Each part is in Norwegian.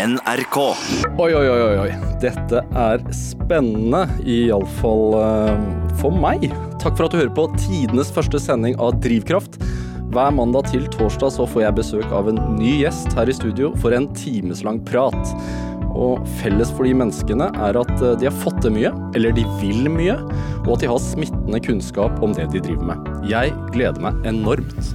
NRK. Oi, oi, oi, oi. Dette er spennende, iallfall uh, for meg. Takk for at du hører på tidenes første sending av Drivkraft. Hver mandag til torsdag så får jeg besøk av en ny gjest her i studio for en timeslang prat. Og felles for de menneskene er at eh, de har fått til mye, eller de vil mye, og at de har smittende kunnskap om det de driver med. Jeg gleder meg enormt.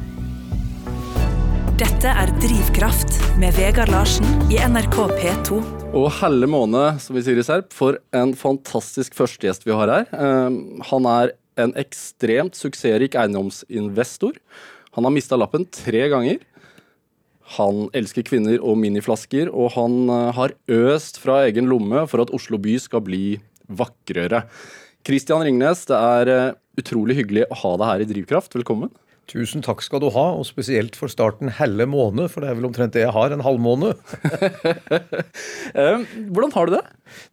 Dette er Drivkraft med Vegard Larsen i NRK P2. Og helle måne, som vi sier i Serp, for en fantastisk førstegjest vi har her. Eh, han er en ekstremt suksessrik eiendomsinvestor. Han har mista lappen tre ganger. Han elsker kvinner og miniflasker, og han eh, har øst fra egen lomme for at Oslo by skal bli vakrere. Christian Ringnes, det er eh, utrolig hyggelig å ha deg her i Drivkraft. Velkommen. Tusen takk skal du ha, og spesielt for starten helle måned, for det er vel omtrent det jeg har, en halvmåned. Eh, hvordan har du det?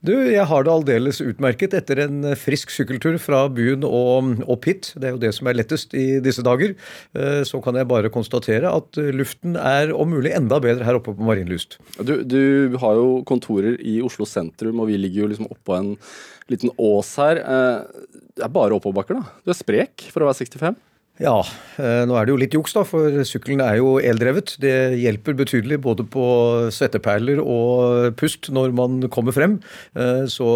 Du, jeg har det aldeles utmerket etter en frisk sykkeltur fra byen og, opp Pitt. Det er jo det som er lettest i disse dager. Eh, så kan jeg bare konstatere at luften er om mulig enda bedre her oppe på Marienlyst. Du, du har jo kontorer i Oslo sentrum, og vi ligger jo liksom oppå en liten ås her. Eh, det er bare oppoverbakker, da. Du er sprek for å være 65? Ja, eh, nå er det jo litt juks, da, for sykkelen er jo eldrevet. Det hjelper betydelig både på svetteperler og pust når man kommer frem. Eh, så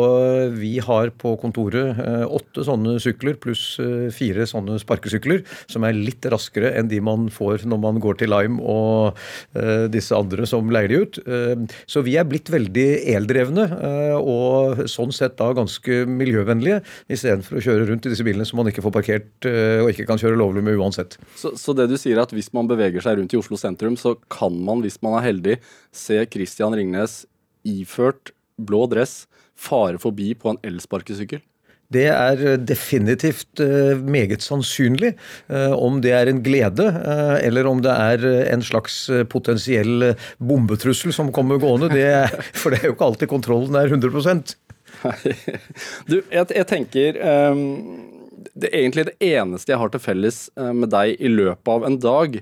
vi har på kontoret eh, åtte sånne sykler pluss fire sånne sparkesykler, som er litt raskere enn de man får når man går til Lime og disse andre som leier de ut. Så vi er blitt veldig eldrevne, og sånn sett da ganske miljøvennlige, istedenfor å kjøre rundt i disse bilene som man ikke får parkert og ikke kan kjøre lovlig med uansett. Så, så, det du sier er at hvis man beveger seg rundt i Oslo sentrum, så kan man, hvis man er heldig, se Christian Ringnes iført blå dress fare forbi på en elsparkesykkel? Det er definitivt meget sannsynlig. Om det er en glede, eller om det er en slags potensiell bombetrussel som kommer gående, det for det er jo ikke alltid kontrollen er 100 Du, jeg, jeg tenker um det, egentlig det eneste jeg har til felles eh, med deg i løpet av en dag,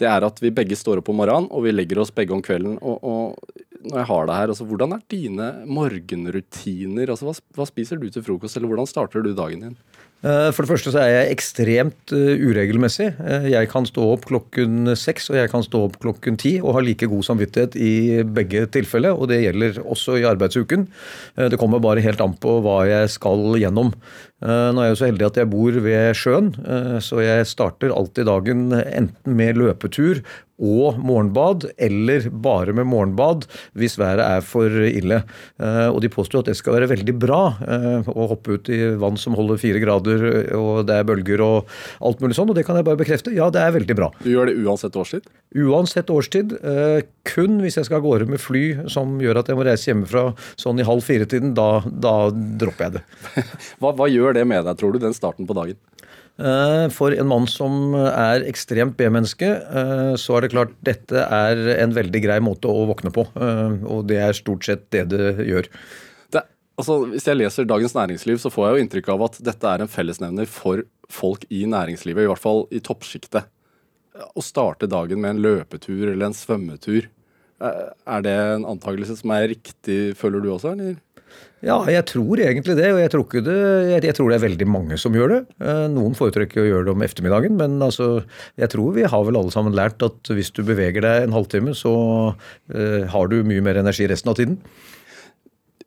det er at vi begge står opp om morgenen, og vi legger oss begge om kvelden. Og, og når jeg har deg her, altså, hvordan er dine morgenrutiner? Altså, hva, hva spiser du til frokost, eller hvordan starter du dagen din? Eh, for det første så er jeg ekstremt eh, uregelmessig. Jeg kan stå opp klokken seks og jeg kan stå opp klokken ti og ha like god samvittighet i begge tilfeller. Og det gjelder også i arbeidsuken. Det kommer bare helt an på hva jeg skal gjennom. Nå er jeg jo så heldig at jeg bor ved sjøen, så jeg starter alltid dagen enten med løpetur og morgenbad, eller bare med morgenbad hvis været er for ille. Og de påstår at det skal være veldig bra å hoppe ut i vann som holder fire grader, og det er bølger og alt mulig sånn, og det kan jeg bare bekrefte. Ja, det er veldig bra. Du gjør det uansett årstid? Uansett årstid. Kun hvis jeg skal av gårde med fly som gjør at jeg må reise hjemmefra sånn i halv fire-tiden, da, da, dropper jeg det. hva, hva gjør det med deg, tror du, den starten på dagen? For en mann som er ekstremt B-menneske, så er det klart dette er en veldig grei måte å våkne på. Og det er stort sett det det gjør. Det, altså, hvis jeg leser Dagens Næringsliv, så får jeg jo inntrykk av at dette er en fellesnevner for folk i næringslivet, i hvert fall i toppsjiktet. Å starte dagen med en løpetur eller en svømmetur, er det en antakelse som er riktig, føler du også, eller? Ja, jeg tror egentlig det. Og jeg tror, det, jeg tror, det er veldig mange som gjør det. Eh, noen foretrekker å gjøre det om ettermiddagen, men altså, jeg tror vi har vel alle sammen lært at hvis du beveger deg en halvtime, så uh, har du mye mer energi resten av tiden.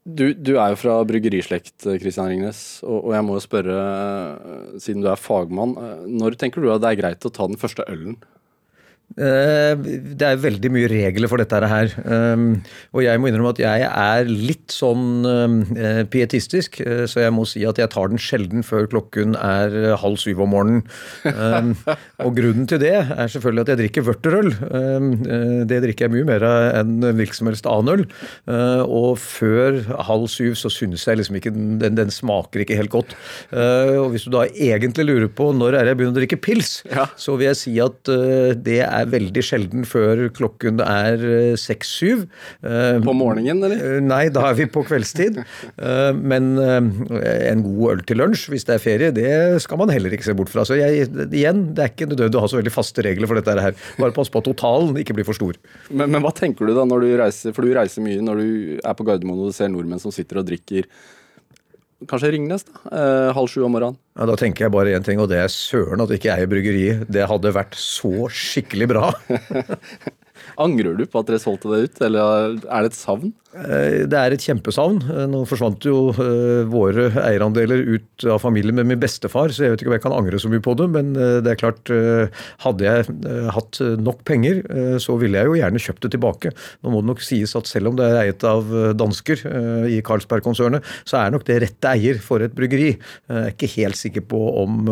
Du, du er jo fra bryggerislekt, Kristian Ringnes, og, og jeg må jo spørre, eh, siden du er fagmann, når tenker du at det er greit å ta den første ølen? Eh, det er veldig mye regler for dette her. Eh, og jeg må innrømme at jeg er litt sånn eh, pietistisk, så jeg må si at jeg tar den sjelden før klokken er halv syv om morgenen. Og grunnen til det er selvfølgelig at jeg drikker vørterøl. Det drikker jeg mye mer av enn hvilken som helst annen øl. Og før halv syv så synes jeg liksom ikke den, den smaker ikke helt godt. Og hvis du da egentlig lurer på når er jeg begynner å drikke pils, så vil jeg si at det er er veldig sjelden før klokken er seks-syv. På morgenen, eller? Nei, da er vi på kveldstid. Men en god øl til lunsj hvis det er ferie, det skal man heller ikke se bort fra. Så jeg, igjen, det er ikke nødvendig å ha så veldig faste regler for dette her. Bare pass på at totalen ikke blir for stor. Men, men, hva tenker du da når du reiser, for du reiser mye når du er på Gardermoen og du ser nordmenn som sitter og drikker kanskje Ringnes, da. Eh, halv sju om morgenen. Ja, Da tenker jeg bare én ting, og det er søren at ikke jeg er bryggeri. Det hadde vært så skikkelig bra. Angrer du på at dere solgte det ut, eller er det et savn? Eh, det er et kjempesavn. Eh, nå forsvant jo eh, våre eierandeler ut av familien med min bestefar, så jeg vet ikke om jeg kan angre så mye på det. Men det er klart, hadde jeg hatt nok penger, så ville jeg jo gjerne kjøpt det tilbake. Nå må det nok sies at selv om det er eiet av dansker i Carlsberg-konsernet, så er nok det rette eier for et bryggeri. Jeg er ikke helt sikker på om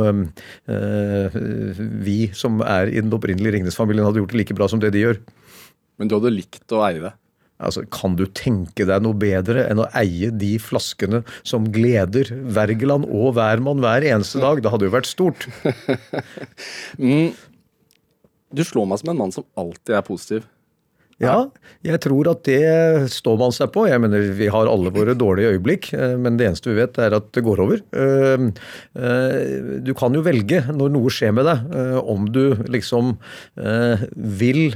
vi som er i den opprinnelige Ringnes-familien hadde gjort det like bra som det de gjør. Men du hadde likt å eie det? Altså, Kan du tenke deg noe bedre enn å eie de flaskene som gleder Wergeland og hvermann hver eneste dag? Det hadde jo vært stort. mm. Du slår meg som en mann som alltid er positiv. Ja, jeg tror at det står man seg på. Jeg mener, Vi har alle våre dårlige øyeblikk, eh, men det eneste vi vet, er at det går over. Eh, eh, du kan jo velge når noe skjer med deg, om du liksom vil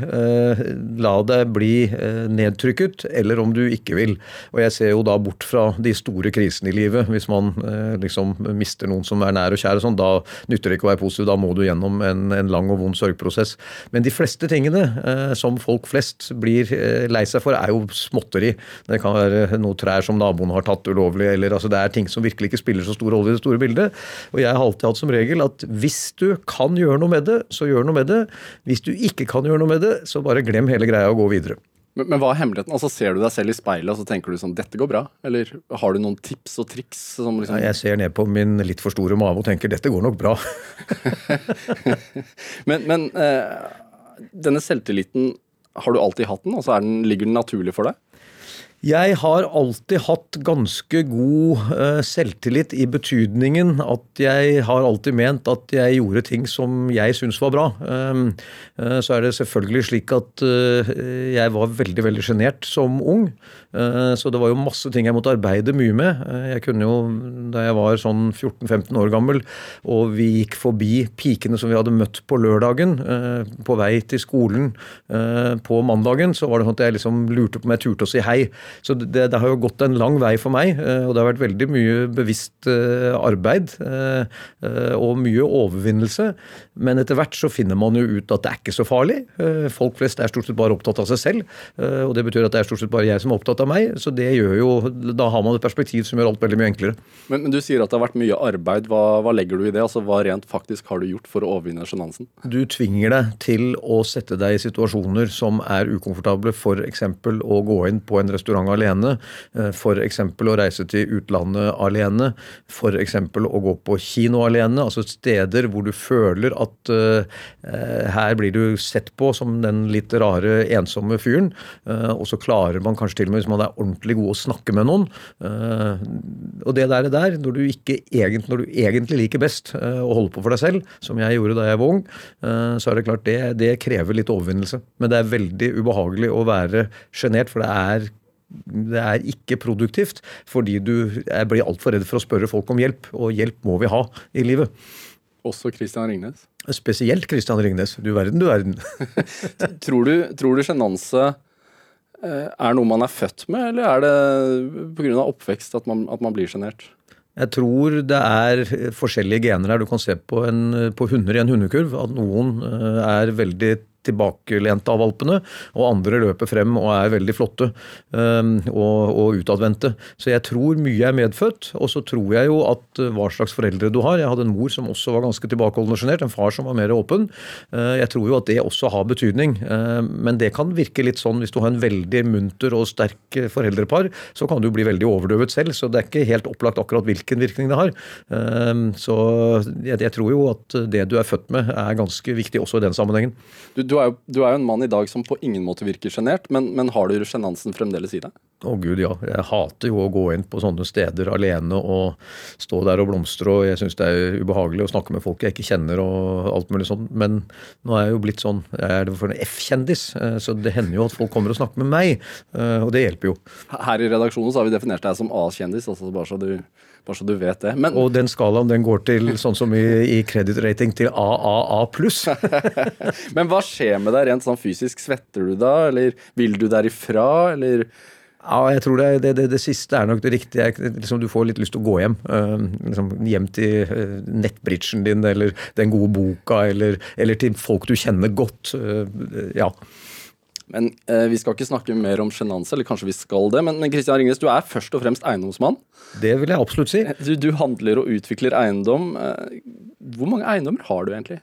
la deg bli nedtrykket, eller om du ikke vil. Og jeg ser jo da bort fra de store krisene i livet. Hvis man liksom mister noen som er nær og kjær, og sånn, da nytter det ikke å være positiv. Da må du gjennom en, lang og vond sørgprosess. Men de fleste tingene som folk flest blir eh, lei seg for, er jo småtteri. Det kan være noe trær som naboen har tatt ulovlig, eller altså det er ting som virkelig ikke spiller så stor rolle i det store bildet. Og jeg har alltid hatt som regel at hvis du kan gjøre noe med det, så gjør noe med det. Hvis du ikke kan gjøre noe med det, så bare glem hele greia og gå videre. Men, men, hva er hemmeligheten? Altså Ser du deg selv i speilet og så tenker du sånn dette går bra? Eller har du noen tips og triks? Liksom... Ja, jeg ser ned på min litt for store mave og tenker dette går nok bra. men, men eh, denne selvtilliten har du alltid hatt den? Altså den, Ligger den naturlig for deg? Jeg har alltid hatt ganske god uh, selvtillit i betydningen at jeg har alltid ment at jeg gjorde ting som jeg syntes var bra. Um, uh, så er det selvfølgelig slik at uh, jeg var veldig veldig sjenert som ung. så det var jo masse ting jeg måtte arbeide mye med. jeg kunne jo, da jeg var sånn 14-15 år gammel og vi gikk forbi pikene som vi hadde møtt på lørdagen, på vei til skolen på mandagen, så var det sånn at jeg liksom lurte på om jeg turte å si hei. Så det, det, har jo gått en lang vei for meg, eh, og det har vært veldig mye bevisst eh, arbeid eh, og mye overvinnelse. Men etter hvert så finner man jo ut at det er ikke så farlig. Folk flest er stort sett bare opptatt av seg selv, og det betyr at det er stort sett bare jeg som er opptatt av meg. Så det gjør jo, da har man et perspektiv som gjør alt veldig mye enklere. Men, men du sier at det har vært mye arbeid. Hva, hva, legger du i det? Altså Hva rent faktisk har du gjort for å overvinne sjenansen? Du tvinger deg til å sette deg i situasjoner som er ukomfortable, f.eks. å gå inn på en restaurant alene. Eh, F.eks. å reise til utlandet alene. F.eks. å gå på kino alene. Altså steder hvor du føler at uh, her blir du sett på som den litt rare, ensomme fyren. Uh, og så klarer man kanskje til og med, hvis man er ordentlig god, å snakke med noen. Og det der, der når, du ikke når du egentlig liker best å holde på for deg selv, som jeg gjorde da jeg var ung, så er det klart det, det krever litt overvinnelse. Men det er veldig ubehagelig å være sjenert, for det er det er ikke produktivt, fordi du blir altfor redd for å spørre folk om hjelp, og hjelp må vi ha i livet. Også Christian Ringnes? Spesielt Christian Ringnes. Du verden, du verden. tror du sjenanse eh, er noe man er født med, eller er det pga. oppvekst at man, at man blir sjenert? Jeg tror det er forskjellige gener her. Du kan se på, en, på hunder i en hundekurv at noen eh, er veldig tilbakelente av valpene, og andre løper frem og er veldig flotte um, og, og utadvendte. Så jeg tror mye er medfødt, og så tror jeg jo at uh, hva slags foreldre du har Jeg hadde en mor som også var ganske tilbakeholden og sjenert, en far som var mer åpen. Uh, jeg tror jo at det også har betydning, uh, men det kan virke litt sånn hvis du har en veldig munter og sterk foreldrepar, så kan du bli veldig overdøvet selv, så det er ikke helt opplagt akkurat hvilken virkning det har. Um, så jeg, jeg tror jo at det du er født med, er ganske viktig også i den sammenhengen. Du, du du, er jo, du er jo en mann i dag som på ingen måte virker sjenert, men, men, har du sjenansen fremdeles i deg? Å gud, ja. Jeg hater jo å gå inn på sånne steder alene og stå der og blomstre. og Jeg syns det er ubehagelig å snakke med folk jeg ikke kjenner og alt mulig sånn. Men nå er jeg jo blitt sånn Jeg er for en F-kjendis, eh, så det hender jo at folk kommer og snakker med meg. eh, Og det hjelper jo. Her i redaksjonen så har vi definert deg som A-kjendis, altså bare så, du, bare så du vet det. Men Og den skalaen den går til sånn som i, i kredittrating til AAA pluss. Men hva skjer med deg rent sånn fysisk? Svetter du da, eller vil du derifra, eller Ja, jeg tror det, det, det, det siste er nok det riktige. Liksom, du får litt lyst til å gå hjem. Uh, liksom, hjem til uh, nettbridgen din, eller den gode boka, eller, eller til folk du kjenner godt. Uh, ja. Men eh, vi skal ikke snakke mer om sjenanse, eller kanskje vi skal det. Men, men Christian Ringnes, du er først og fremst eiendomsmann. Det vil jeg absolutt si. Du, du handler og utvikler eiendom. Eh, hvor mange eiendommer har du egentlig?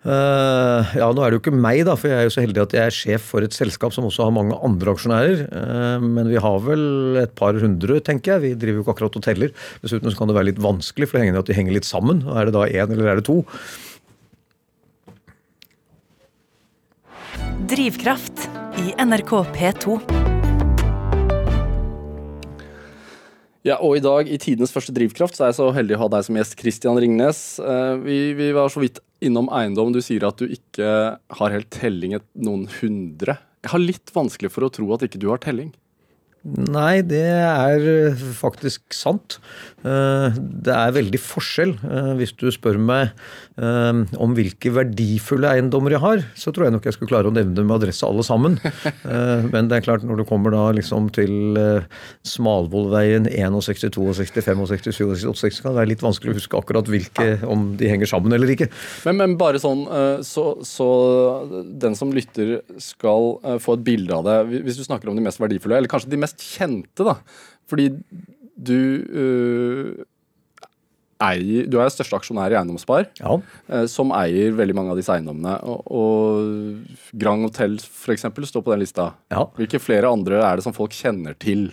Uh, ja, nå er det jo ikke meg, da, for jeg er jo så heldig at jeg er sjef for et selskap som også har mange andre aksjonærer. Uh, men vi har vel et par hundre, tenker jeg. Vi driver jo ikke akkurat og teller. Dessuten så kan det være litt vanskelig, for det henger at de henger litt sammen. Er det da én, eller er det to? Drivkraft i NRK P2. Ja, og i dag, i tidenes første drivkraft, så er jeg så heldig å ha deg som gjest, Christian Ringnes. Eh, vi, vi var så vidt innom eiendom. Du sier at du ikke har helt telling noen hundre. Jeg har litt vanskelig for å tro at ikke du har telling. Nei, det er eh, faktisk sant. Eh, Det er veldig forskjell. Eh, Hvis du spør meg om hvilke verdifulle eiendommer jeg har, så tror jeg nok jeg skulle klare å nevne dem med adresse alle sammen. Men det er klart, når du kommer da liksom til Smalvollveien 61, 62, 65, 67, 68, kan det være litt vanskelig å huske akkurat hvilke, om de henger sammen eller ikke. Men, men bare sånn, så, så den som lytter skal få et bilde av det. Hvis du snakker om de mest verdifulle, eller kanskje de mest kjente, da. Fordi du øh, eier Du er største aksjonær i Eiendomsspar, Ja, eh, som eier veldig mange av disse eiendommene. Og, og Grand Hotel f.eks. står på den lista. ja. Hvilke flere andre er det som folk kjenner til?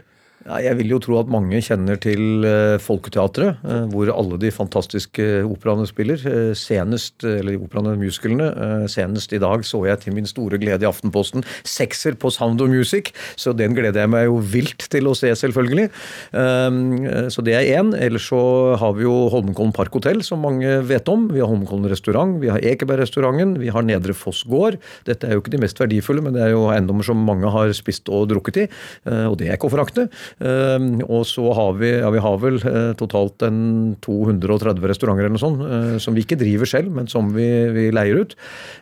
Jeg vil jo tro at mange kjenner til eh, Folketeatret, eh, hvor alle de fantastiske operaene spiller. Eh, senest, eller operaene, musicalene, eh, senest i dag så jeg til min store glede i Aftenposten sekser på Sound of Music, så den gleder jeg meg jo vilt til å se, selvfølgelig. Eh, så det er én. Ellers så har vi jo Holmenkollen Parkhotell, som mange vet om. Vi har Holmenkollen restaurant, vi har Ekebergrestauranten, vi har Nedre Foss gård. Dette er jo ikke de mest verdifulle, men det er jo eiendommer som mange har spist og drukket i, eh, og det er ikke å forakte. Um, og så har vi ja, vi har vel eh, totalt en 230 restauranter eller noe sånt, eh, som vi ikke driver selv, men som vi, vi leier ut.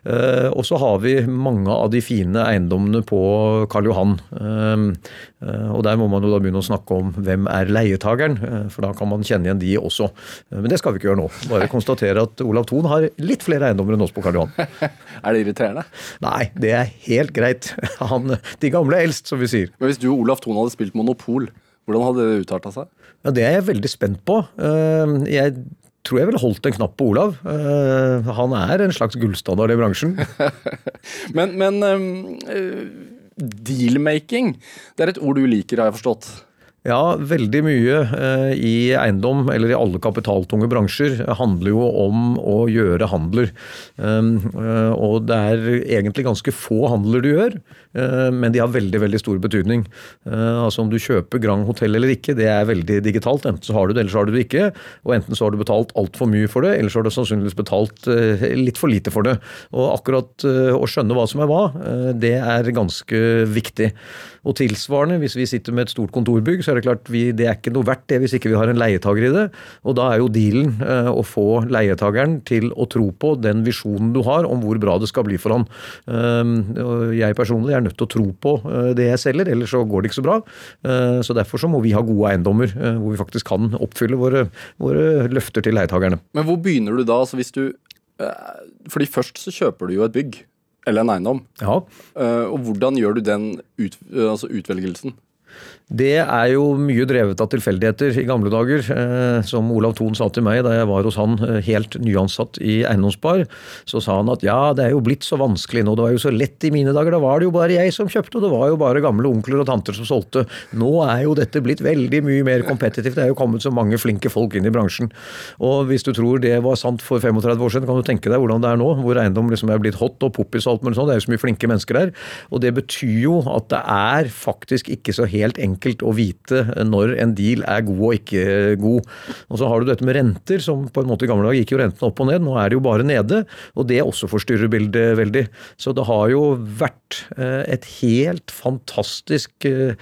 Eh, og så har vi mange av de fine eiendommene på Karl Johan. Um, eh, og der må man jo da begynne å snakke om hvem er leietageren, for da kan man kjenne igjen de også. Men det skal vi ikke gjøre nå. Bare konstatere at Olav Thon har litt flere eiendommer enn oss på Karl Johan. Er det irriterende? Nei, det er helt greit. Han, de gamle er eldst, som vi sier. Men hvis du og Olav Thon hadde spilt Monopol, hvordan hadde det utarta seg? Ja, Det er jeg veldig spent på. Eh, Jeg tror jeg ville holdt en knapp på Olav. Eh, Han er en slags gullstandard i bransjen. Men, men øh, dealmaking, det er et ord du liker, har jeg forstått. Ja, veldig mye eh, i eiendom, eller i alle kapitaltunge bransjer, handler jo om å gjøre handler. Um, eh, og det er egentlig ganske få handler du gjør, eh, men de har veldig veldig stor betydning. Altså Om du kjøper Grand hotell eller ikke, det er veldig digitalt. Enten så har du det, eller så har du det ikke. Og enten så har du betalt altfor mye for det, eller så har du sannsynligvis betalt litt for lite for det. Og akkurat å skjønne hva som er hva, det er ganske viktig. Og tilsvarende, hvis vi sitter med et stort kontorbygg, så er det klart vi, det er ikke noe verdt det hvis ikke vi har en leietager i det. Og da er jo dealen eh, å få leietageren til å tro på den visjonen du har om hvor bra det skal bli for han. Um, jeg personlig er nødt til å tro på eh, det jeg selger, ellers så går det ikke så bra. Eh, så derfor så må vi ha gode eiendommer hvor vi faktisk kan oppfylle våre, våre løfter til leietagerne. Men hvor begynner du da? Altså hvis du, fordi først så kjøper du jo et bygg, eller en eiendom. Ja, Øh, og hvordan gjør du den ut, altså utvelgelsen? Det er jo mye drevet av tilfeldigheter i gamle dager. Eh, som Olav Thon sa til meg da jeg var hos han eh, helt nyansatt i eiendomsspar, så sa han at ja, det er jo blitt så vanskelig nå, det var jo så lett i mine dager, da var det jo bare jeg som kjøpte, og det var jo bare gamle onkler og tanter som solgte. Nå er jo dette blitt veldig mye mer kompetitivt, det er jo kommet så mange flinke folk inn i bransjen. Og hvis du tror det var sant for 35 år siden, kan du tenke deg hvordan det er nå, hvor eiendom liksom er blitt hot og poppis og alt mulig sånt, det er jo så mye flinke mennesker der. Og det betyr jo at det er faktisk ikke så helt enkelt enkelt å vite når en deal er god og ikke god. Og så har du dette med renter, som på en måte i gamle dager gikk jo rentene opp og ned. Nå er det jo bare nede, og det også forstyrrer bildet veldig. Så det har jo vært eh, et helt fantastisk eh,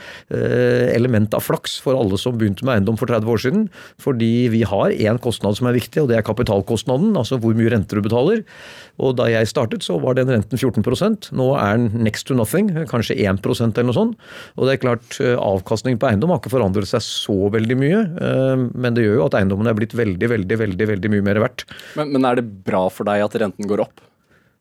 element av flaks for alle som begynte med eiendom for 30 år siden. Fordi vi har én kostnad som er viktig, og det er kapitalkostnaden. Altså hvor mye renter du betaler. Og da jeg startet, så var den renten 14% Nå er den next to nothing, kanskje 1% eller noe sånt. Og det er klart, eh, avkastningen på eiendom har ikke forandret seg så veldig mye. Eh, men det gjør jo at eiendommen er blitt veldig, veldig, veldig, veldig mye mer verdt. Men, men er det bra for deg at renten går opp?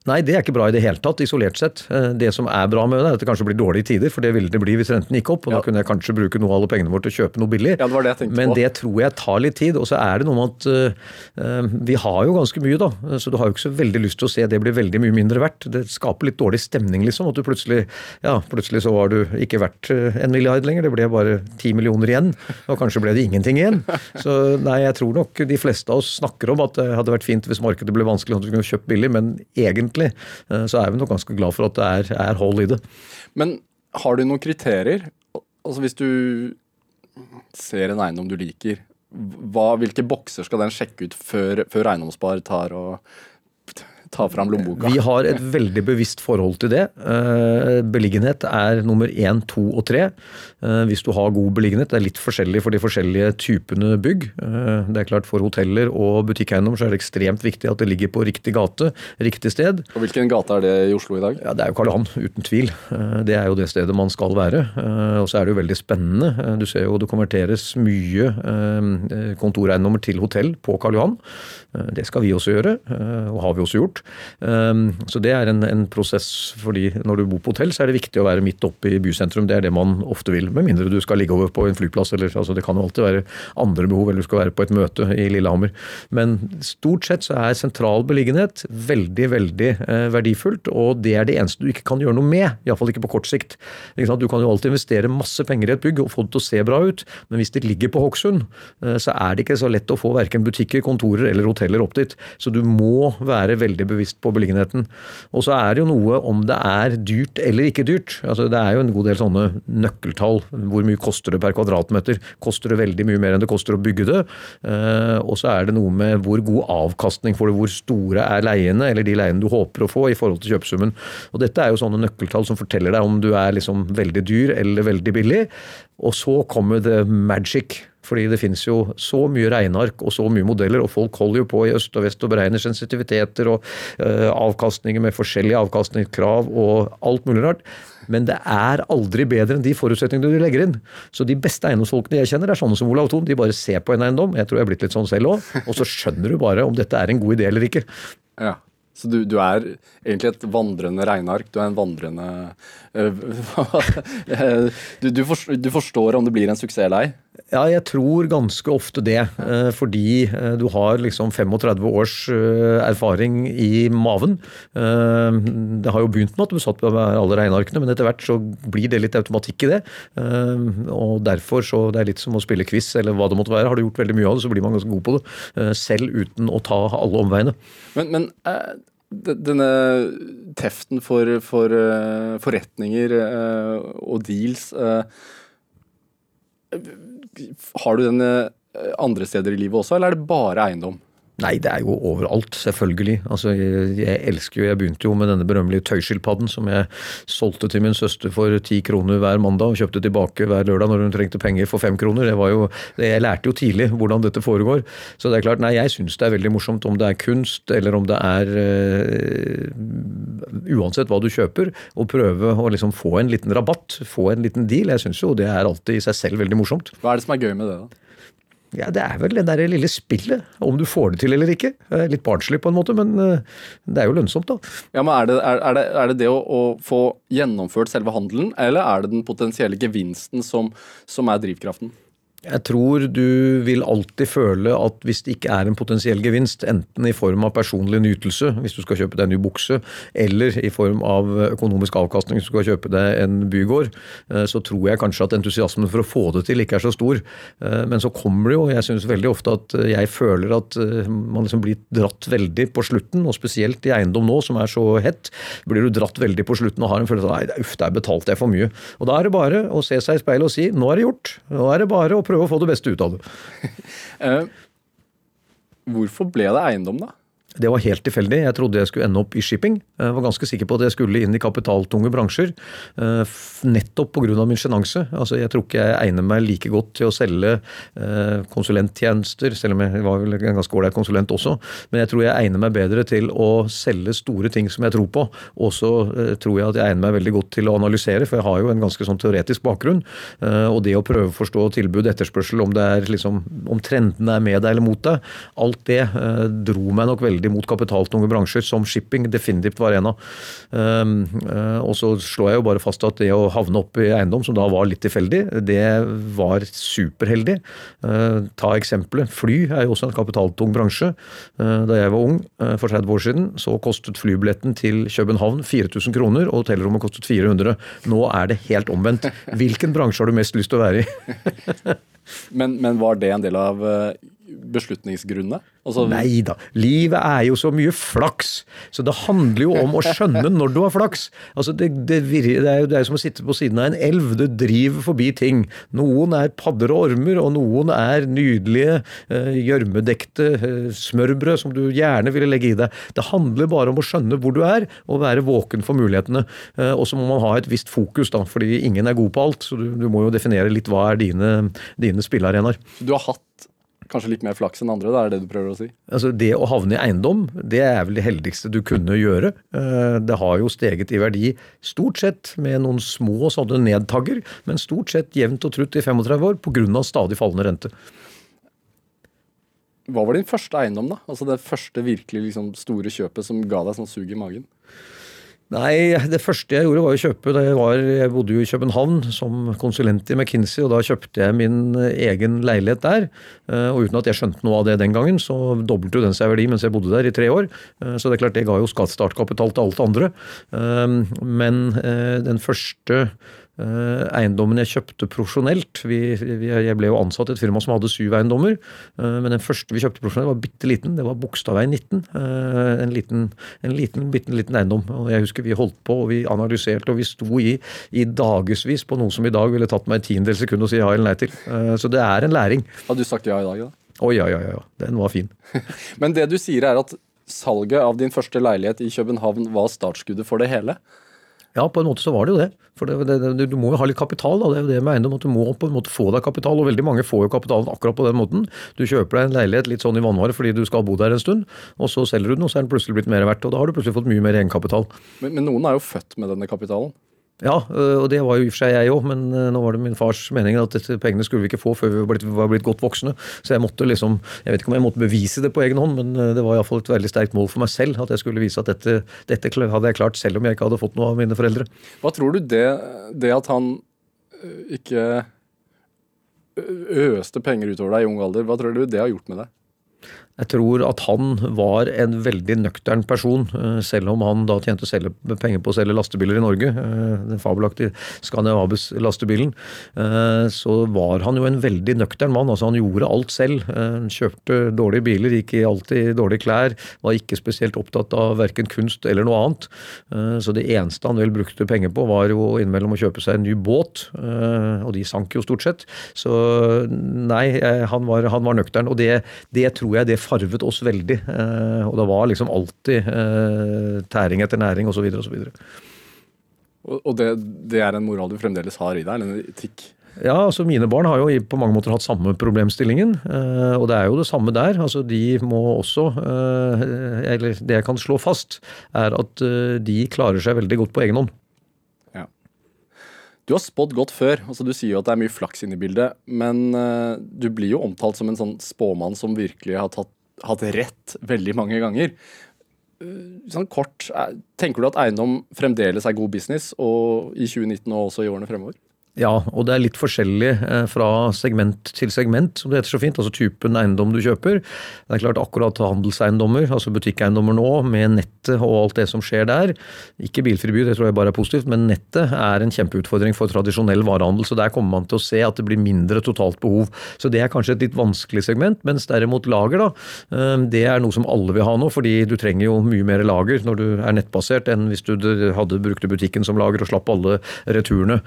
Nei, det er ikke bra i det hele tatt, isolert sett. Eh, det som er bra med det, er at det kanskje blir dårlige tider, for det ville det bli hvis renten gikk opp. og ja. Da kunne jeg kanskje bruke noe av alle pengene våre til å kjøpe noe billig. Ja, det var det jeg tenkte Men på. det tror jeg tar litt tid. Og så er det noe med at uh, vi har jo ganske mye, da. Så du har jo ikke så veldig lyst til å se det blir veldig mye mindre verdt. Det skaper litt dårlig stemning, liksom. At du plutselig ja, plutselig så var du ikke verdt en milliard lenger, det ble bare ti millioner igjen. Og kanskje ble det ingenting igjen. Så nei, jeg tror nok de fleste av oss snakker om at det hadde vært fint hvis markedet ble vanskelig og du kunne kjøpt billig, men egentlig så er vi nok ganske glad for at det er, er hold i det. Men har du noen kriterier? Altså Hvis du ser en eiendom du liker, hva, hvilke bokser skal den sjekke ut før, før eiendomsspar tar og ta fram lommeboka? Vi har et veldig bevisst forhold til det. Eh, beliggenhet er nummer én, to og tre. Eh, hvis du har god beliggenhet, det er litt forskjellig for de forskjellige typene bygg. Eh, det er klart For hoteller og butikkeiendom så er det ekstremt viktig at det ligger på riktig gate, riktig sted. Og Hvilken gate er det i Oslo i dag? Ja, Det er jo Karl Johan, uten tvil. Det er jo det stedet man skal være. Og så er det jo veldig spennende. Du ser jo det konverteres mye kontoreiendommer til hotell på Karl Johan. Det skal vi også gjøre, og har vi også gjort. Ehm, så det er en, en, prosess fordi når du bor på hotell, så er det viktig å være midt oppe i bysentrum. Det er det man ofte vil. Med mindre du skal ligge over på en flyplass. Eller, altså det kan jo alltid være andre behov, eller du skal være på et møte i Lillehammer. Men stort sett så er sentral beliggenhet veldig, veldig eh, verdifullt. Og det er det eneste du ikke kan gjøre noe med. Iallfall ikke på kort sikt. Du kan jo alltid investere masse penger i et bygg og få det til å se bra ut, men hvis det ligger på Hokksund, eh, så er det ikke så lett å få verken butikker, kontorer eller hoteller opp dit. Så du må være veldig bevisst på beliggenheten. Og så er det jo noe om det er dyrt eller ikke dyrt. Altså Det er jo en god del sånne nøkkeltall. Hvor mye koster det per kvadratmeter? Koster det veldig mye mer enn det koster å bygge det? Eh, og så er det noe med hvor god avkastning får du, hvor store er leiene, eller de leiene du håper å få i forhold til kjøpesummen. Og dette er jo sånne nøkkeltall som forteller deg om du er liksom veldig dyr eller veldig billig. Og så kommer the magic. Fordi det finnes jo så mye regneark og så mye modeller, og folk holder jo på i øst og vest og beregner sensitiviteter og uh, avkastninger med forskjellige avkastningskrav og alt mulig rart. Men det er aldri bedre enn de forutsetningene du legger inn. Så de beste eiendomsfolkene jeg kjenner, er sånne som Olav Thon. De bare ser på en eiendom, jeg tror jeg er blitt litt sånn selv òg, og så skjønner du bare om dette er en god idé eller ikke. Ja. Så du, du, er egentlig et vandrende regneark. Du er en vandrende øh, du, du, forstår, du, forstår om det blir en suksess eller ei? Ja, jeg tror ganske ofte det. Uh, fordi uh, du har liksom 35 års erfaring i maven. Det har jo begynt med at du satt på alle regnearkene, men etter hvert så blir det litt automatikk i det. Og derfor så det er litt som å spille quiz eller hva det måtte være. Har du gjort veldig mye av det, så blir man ganske god på det. Selv uten å ta alle omveiene. Men, men denne teften for, for forretninger og deals Har du den andre steder i livet også, eller er det bare eiendom? Nei, det er jo overalt, selvfølgelig. Altså, jeg, jeg, elsker jo Jeg begynte jo med denne berømmelige tøyskilpadden som jeg solgte til min søster for ti kroner hver mandag og kjøpte tilbake hver lørdag når hun trengte penger for fem kroner. Det var jo, jeg lærte jo tidlig hvordan dette foregår. Så det er klart, nei, jeg syns det er veldig morsomt om det er kunst eller om det er uh, Uansett hva du kjøper, å prøve å liksom få en liten rabatt, få en liten deal. Jeg syns jo det er alltid i seg selv veldig morsomt. Hva er det som er gøy med det, da? Ja, Det er vel det der lille spillet, om du får det til eller ikke. Litt barnslig på en måte, men eh, det er jo lønnsomt, da. Ja, men Er det er, det, er det, det å, å, få gjennomført selve handelen, eller er det den potensielle gevinsten som, som er drivkraften? Jeg tror du vil alltid føle at hvis det ikke er en potensiell gevinst, enten i form av personlig nytelse, hvis du skal kjøpe deg en ny bukse, eller i form av økonomisk avkastning hvis du skal kjøpe deg en bygård, eh, så tror jeg kanskje at entusiasmen for å få det til ikke er så stor. Eh, men så kommer det jo, jeg syns veldig ofte at jeg føler at eh, man liksom blir dratt veldig på slutten, og spesielt i eiendom nå som er så hett, blir du dratt veldig på slutten og har en følelse av nei, uff, der betalte jeg for mye. Og da er det bare å se seg i speilet og si nå er det gjort. Nå er det bare å prøve å få det beste ut av det. Eh, hvorfor ble det eiendom, da? Det var helt tilfeldig. Jeg trodde jeg skulle ende opp i shipping. Jeg var ganske sikker på at jeg skulle inn i kapitaltunge bransjer. Eh, nettopp pga. min sjenanse. Altså, jeg tror ikke jeg egner meg like godt til å selge eh, konsulenttjenester, selv om jeg var vel en ganske ålreit konsulent også. Men jeg tror jeg egner meg bedre til å selge store ting som jeg tror på. Og så eh, tror jeg at jeg egner meg veldig godt til å analysere, for jeg har jo en ganske sånn teoretisk bakgrunn. Og det å prøve å forstå tilbud, etterspørsel, om, det er liksom, om trendene er med deg eller mot deg, alt det dro meg nok veldig veldig mot kapitaltunge bransjer, som shipping definitivt var en av. Um, uh, og så slår jeg jo bare fast at det å havne opp i eiendom, som da var litt tilfeldig, det var superheldig. Uh, ta eksempelet. Fly er jo også en kapitaltung bransje. Uh, da jeg var ung for 30 år siden, så kostet flybilletten til København 4000 kroner, og hotellrommet kostet 400. Nå er det helt omvendt. Hvilken bransje har du mest lyst til å være i? men, men, var det en del av beslutningsgrunnene? Altså, Nei da. Livet er jo så mye flaks. Så det handler jo om å skjønne når du har flaks. Altså, det, det, det, er jo, det er som å sitte på siden av en elv. Du driver forbi ting. Noen er padder og ormer, og noen er nydelige eh, gjørmedekte uh, smørbrød som du gjerne ville legge i deg. Det handler bare om å skjønne hvor du er, og være våken for mulighetene. Uh, og så må man ha et visst fokus, da, fordi ingen er god på alt. Så du, du må jo definere litt hva er dine, dine spillearenaer. Du har hatt kanskje litt mer flaks enn andre? Det er det du prøver å si? Altså Det å havne i eiendom, det er vel det heldigste du kunne gjøre. Eh, det har jo steget i verdi stort sett med noen små sånne nedtagger, men stort sett jevnt og trutt i 35 år pga. stadig fallende rente. Hva var din første eiendom, da? Altså det første virkelig liksom, store kjøpet som ga deg sånn sug i magen? Nei, det første jeg gjorde var å kjøpe da jeg, var, jeg bodde jo i København som konsulent i McKinsey, og da kjøpte jeg min egen leilighet der. Eh, og uten at jeg skjønte noe av det den gangen, så doblet jo den seg verdi mens jeg bodde der i tre år. Eh, så det er klart det ga jo startkapital til alt andre. Eh, men den første Eh, eiendommen jeg kjøpte profesjonelt Jeg ble jo ansatt i et firma som hadde syv eiendommer. Eh, men den første vi kjøpte profesjonelt, var bitte liten. Det var Bogstadveien 19. Eh, en liten, en liten, bitte liten eiendom. Og jeg husker vi holdt på, og vi analyserte, og vi sto i, i dagevis på noe som i dag ville tatt meg en tiendedel sekund å si ja eller nei til. Så det er en læring. Hadde du sagt ja i dag, da? Å oh, ja, ja, ja. Den var fin. men det du sier er at salget av din første leilighet i København var startskuddet for det hele? Ja, på en måte så var det jo det. For det, det, du må jo ha litt kapital. da, Det er jo det med eiendom at du må på en måte få deg kapital. Og veldig mange får jo kapitalen akkurat på den måten. Du kjøper deg en leilighet litt sånn i vannvare fordi du skal bo der en stund, og så selger du den, og så er den plutselig blitt mer verdt. Og da har du plutselig fått mye mer egenkapital. Men, men noen er jo født med denne kapitalen? Ja, øh, og det var jo i og for seg jeg òg, men øh, nå var det min fars mening at disse pengene skulle vi ikke få før vi var blitt, var blitt godt voksne. Så jeg måtte liksom Jeg vet ikke om jeg måtte bevise det på egen hånd, men øh, det var iallfall et veldig sterkt mål for meg selv at jeg skulle vise at dette, dette hadde jeg klart selv om jeg ikke hadde fått noe av mine foreldre. Hva tror du det, det at han ikke øste penger utover deg i ung alder, hva tror du det har gjort med deg? Jeg tror at han var en veldig nøktern person, eh, selv om han da tjente penger på å selge lastebiler i Norge. Eh, den fabelaktige Scandinavus-lastebilen. Eh, så var han jo en veldig nøktern mann. altså Han gjorde alt selv. Han kjøpte dårlige biler, gikk i alltid dårlige klær. Var ikke spesielt opptatt av verken kunst eller noe annet. Så det eneste han vel brukte penger på, var jo innimellom å kjøpe seg en ny båt. Og de sank jo stort sett. Så nei, han var, han var nøktern. Og det, det tror jeg det farvet oss veldig. Eh, og det var liksom alltid eh, tæring etter næring osv. osv. Og det, det er en moral du fremdeles har i deg, eller en etikk? Ja, altså mine barn har jo på mange måter hatt samme problemstillingen. Eh, og det er jo det samme der. Altså de må også Eller det jeg kan slå fast, er at de klarer seg veldig godt på egen hånd. Du har spådd godt før. altså Du sier jo at det er mye flaks inne i bildet. Men uh, du blir jo omtalt som en sånn spåmann som virkelig har tatt, hatt rett veldig mange ganger. Uh, sånn kort, Tenker du at eiendom fremdeles er god business, og i 2019 og også i årene fremover? Ja, og det er litt forskjellig eh, fra segment til segment, som det heter så fint. Altså typen eiendom du kjøper. Det er klart akkurat handelseiendommer, altså butikkeiendommer nå, med nettet og alt det som skjer der. Ikke bilfri by, det tror jeg bare er positivt, men nettet er en kjempeutfordring for tradisjonell varehandel. Så der kommer man til å se at det blir mindre totalt behov. Så det er kanskje et litt vanskelig segment. Mens derimot lager, da, eh, det er noe som alle vil ha nå, fordi du trenger jo mye mer lager når du er nettbasert enn hvis du hadde brukte butikken som lager og slapp alle returene.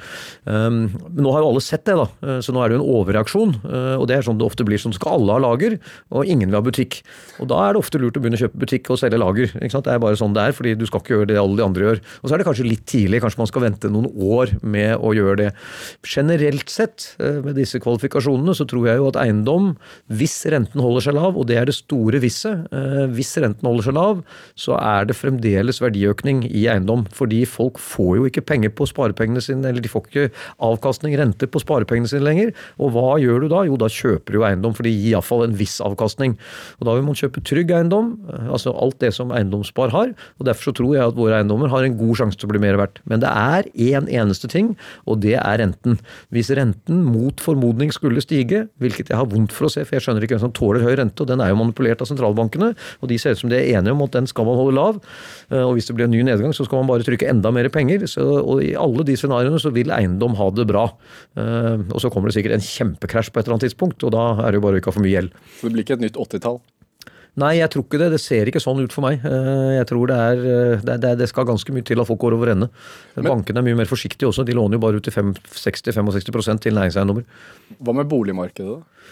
Eh, nå har jo alle sett det, da, eh, så nå er det jo en overreaksjon. Eh, og det er sånn det ofte blir. Sånn skal alle ha lager, og ingen vil ha butikk. Og da er det ofte lurt å begynne å kjøpe butikk og selge lager. ikke sant? Det er bare sånn det er, fordi du skal ikke gjøre det alle de andre gjør. Og så er det kanskje litt tidlig, kanskje man skal vente noen år med å gjøre det. Generelt sett, eh, med disse kvalifikasjonene, så tror jeg jo at eiendom, hvis renten holder seg lav, og det er det store visset, hvis renten holder seg lav, så er det fremdeles verdiøkning i eiendom. Fordi folk får jo ikke penger på sparepengene sine, eller de får ikke avkastning, rente, på sparepengene sine lenger. Og hva gjør du da? Jo, da kjøper du eiendom, for det gir iallfall en viss avkastning. Og da vil man kjøpe trygg eiendom, altså alt det som eiendomsspar har. og Derfor så tror jeg at våre eiendommer har en god sjanse til å bli mer verdt. Men det er én en eneste ting, og det er renten. Hvis renten mot formodning skulle stige, hvilket jeg har vondt for å se, for jeg skjønner ikke hvem som tåler høy rente, og den er jo manipulert av sentralbankene, og de ser ut som de er enige om at den skal man holde lav. Eh, og hvis det blir en ny nedgang, så skal man bare trykke enda mer penger. Så, og i alle de scenarioene så vil eiendom ha det bra. Uh, og så kommer det sikkert en kjempekrasj på et eller annet tidspunkt, og da er det jo bare å ikke ha for mye gjeld. Så det blir ikke et nytt 80-tall? Nei, jeg tror ikke det. Det ser ikke sånn ut for meg. Eh, jeg tror det er Det, det, det skal ganske mye til at folk går over ende. Bankene er mye mer forsiktige også. De låner jo bare ut til 60-65% til næringseiendommer. Hva med boligmarkedet, da?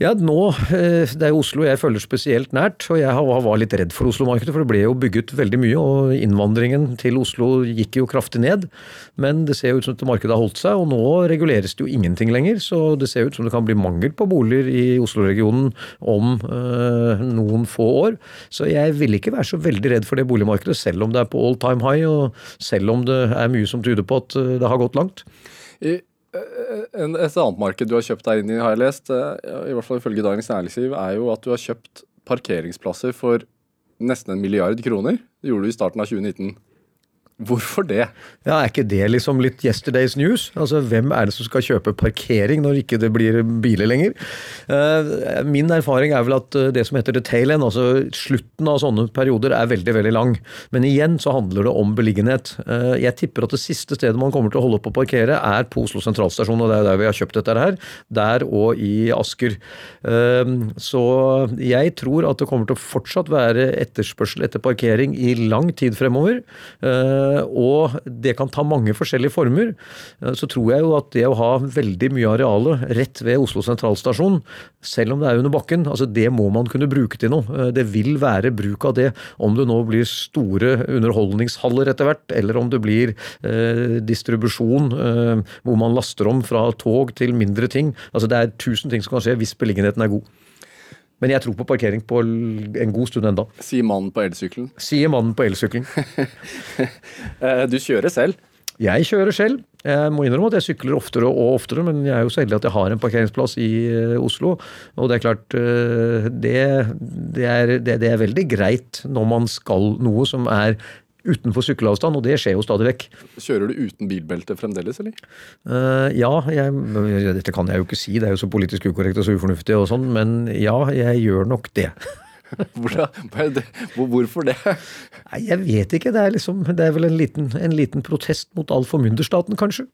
Ja, nå, eh, Det er jo Oslo jeg følger spesielt nært, og jeg var litt redd for Oslo-markedet. For det ble jo bygget veldig mye, og innvandringen til Oslo gikk jo kraftig ned. Men det ser jo ut som at markedet har holdt seg, og nå reguleres det jo ingenting lenger. Så det ser ut som det kan bli mangel på boliger i Oslo-regionen om øh, noen få år. Så jeg vil ikke være så veldig redd for det boligmarkedet, selv om det er på all time high, og selv om det er mye som tyder på at øh, det har gått langt. I Eh, et annet marked du har kjøpt deg inn i, har jeg lest, eh, i hvert fall ifølge Dagens Næringsliv, er jo at du har kjøpt parkeringsplasser for nesten en milliard kroner. Det gjorde du i starten av 2019. Hvorfor det? Ja, Er ikke det liksom litt yesterday's news? Altså, Hvem er det som skal kjøpe parkering når ikke det blir biler lenger? Uh, min erfaring er vel at eh, det som heter the tail end, altså slutten av sånne perioder, er veldig veldig lang. Men igjen så handler det om beliggenhet. Uh, jeg tipper at det siste stedet man kommer til å holde opp å parkere, er på Oslo sentralstasjon, og det er der vi har kjøpt dette her. Der og i Asker. Uh, så jeg tror at det kommer til å fortsatt være etterspørsel etter parkering i lang tid fremover. Uh, og det kan ta mange forskjellige former, eh, så tror jeg jo at det å ha veldig mye arealet rett ved Oslo sentralstasjon, selv om det er under bakken, altså det må man kunne bruke til noe. Eh, det vil være bruk av det, om det nå blir store underholdningshaller etter hvert, eller om det blir eh, distribusjon eh, hvor man laster om fra tog til mindre ting. Altså Det er tusen ting som kan skje hvis beliggenheten er god. Men jeg tror på parkering på en god stund enda. Sier mannen på elsykkelen. Sier mannen på elsykkelen. Eh, du kjører selv? Jeg kjører selv. Jeg må innrømme at jeg sykler oftere og oftere, men jeg er jo så heldig at jeg har en parkeringsplass i eh, Oslo. Og det er klart, eh, det, det, er, det, det er veldig greit når man skal noe som er utenfor sykkelavstand, og det skjer jo stadig vekk. Kjører du uten bilbelte fremdeles, eller? Uh, ja, jeg, dette kan jeg jo ikke si, det er jo så politisk ukorrekt og så ufornuftig og sånn, men ja, jeg gjør nok det. Hvorfor det? Nei, Jeg vet ikke. Det er, liksom, det er vel en liten, en liten protest mot all formynderstaten, kanskje.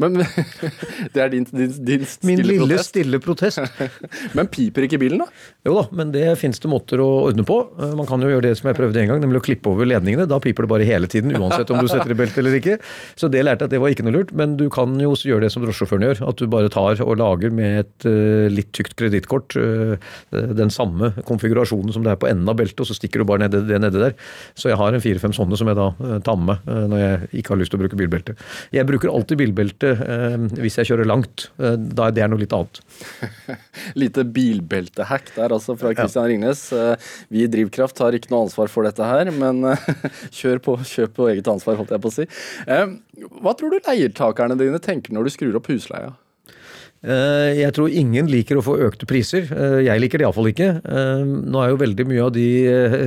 Men Det er din, din, din stille Min lille protest. stille protest. men piper ikke bilen, da? Jo da, men det finnes det måter å ordne på. Eh, Man kan jo gjøre det som jeg prøvde en gang, nemlig å klippe over ledningene. Da piper det bare hele tiden, uansett om du setter i belte eller ikke. Så det lærte jeg at det var ikke noe lurt. Men du kan jo gjøre det som drosjesjåføren gjør. At du bare tar og lager med et uh, litt tykt kredittkort uh, den samme konfigurasjonen som det er på enden av beltet, og så stikker du bare ned, det nedi der. Så jeg har en fire-fem sånne som jeg da tar med når jeg ikke har lyst til å bruke bilbelte. Jeg bruker alltid bilbelte bilbelte eh, hvis jeg kjører langt. Eh, da Det er noe litt annet. Lite bilbeltehack der altså fra Christian Ringnes. Eh, vi i Drivkraft har ikke noe ansvar for dette her, men kjør på, kjøp på eget ansvar, holdt jeg på å si. Hva tror du leietakerne dine tenker når du skrur opp husleia? Eh, jeg tror ingen liker å få økte priser. Eh, jeg liker det iallfall ikke. Eh, nå er jo veldig mye av de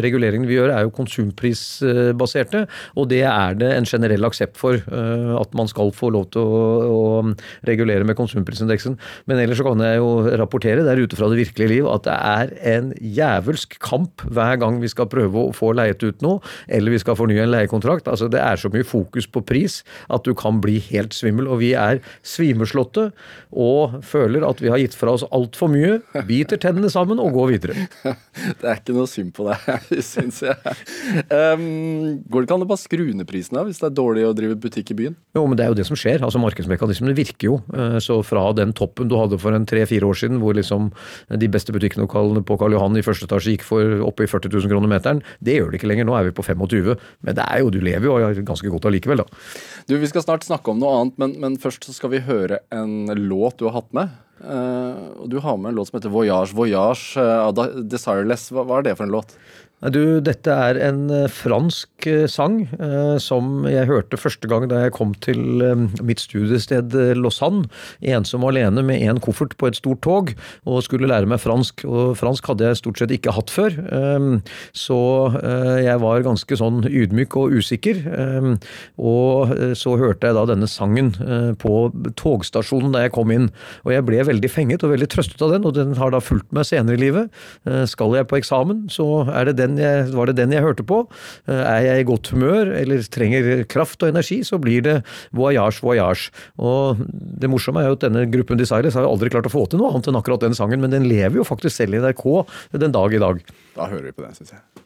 reguleringene vi gjør er jo konsumprisbaserte, og det er det en generell aksept for. At man skal få lov til å, å regulere med konsumprisindeksen. Men ellers så kan jeg jo rapportere der ute fra det virkelige liv at det er en jævelsk kamp hver gang vi skal prøve å få leiet ut noe, eller vi skal fornye en leiekontrakt. Altså Det er så mye fokus på pris at du kan bli helt svimmel. Og vi er svimeslåtte. og føler at vi har gitt fra oss altfor mye, biter tennene sammen og går videre. Det er ikke noe synd på deg, syns jeg. Um, går det ikke an å bare skru ned prisen hvis det er dårlig å drive butikk i byen? Jo, men det er jo det som skjer. altså Markedsmekanismene virker jo. Eh, så fra den toppen du hadde for en tre-fire år siden, hvor liksom de beste butikklokalene på Karl Johan i første etasje gikk for oppe i 40 000 kroner meteren, det gjør det ikke lenger. Nå er vi på 25. Men det er jo, du lever jo ganske godt allikevel, da. Du, Vi skal snart snakke om noe annet, men, men først så skal vi høre en låt du har hatt med. Uh, og Du har med en låt som heter 'Voyage Voyage' uh, av Desireless. Hva, hva, er det for en låt? Du, dette er en eh, fransk eh, sang eh, som jeg hørte første gang da jeg kom til mitt studiested Lausanne. Ensom og alene med én koffert på et stort tog og skulle lære meg fransk. Og fransk hadde jeg stort sett ikke hatt før, så jeg var ganske sånn ydmyk og usikker. Og så hørte jeg da denne sangen på togstasjonen da jeg kom inn, og jeg ble veldig fenget og veldig trøstet av den, og den har da fulgt meg senere i livet. Skal jeg på eksamen, så er det den jeg, var det den jeg hørte på. Eh, er jeg i godt humør eller trenger kraft og energi, så blir det voyage, voyage. Og det morsomme er jo at denne gruppen Desires har jo aldri klart å få til noe annet enn akkurat den sangen, men den lever jo faktisk selv i NRK den dag i dag. Da hører vi på den, syns jeg.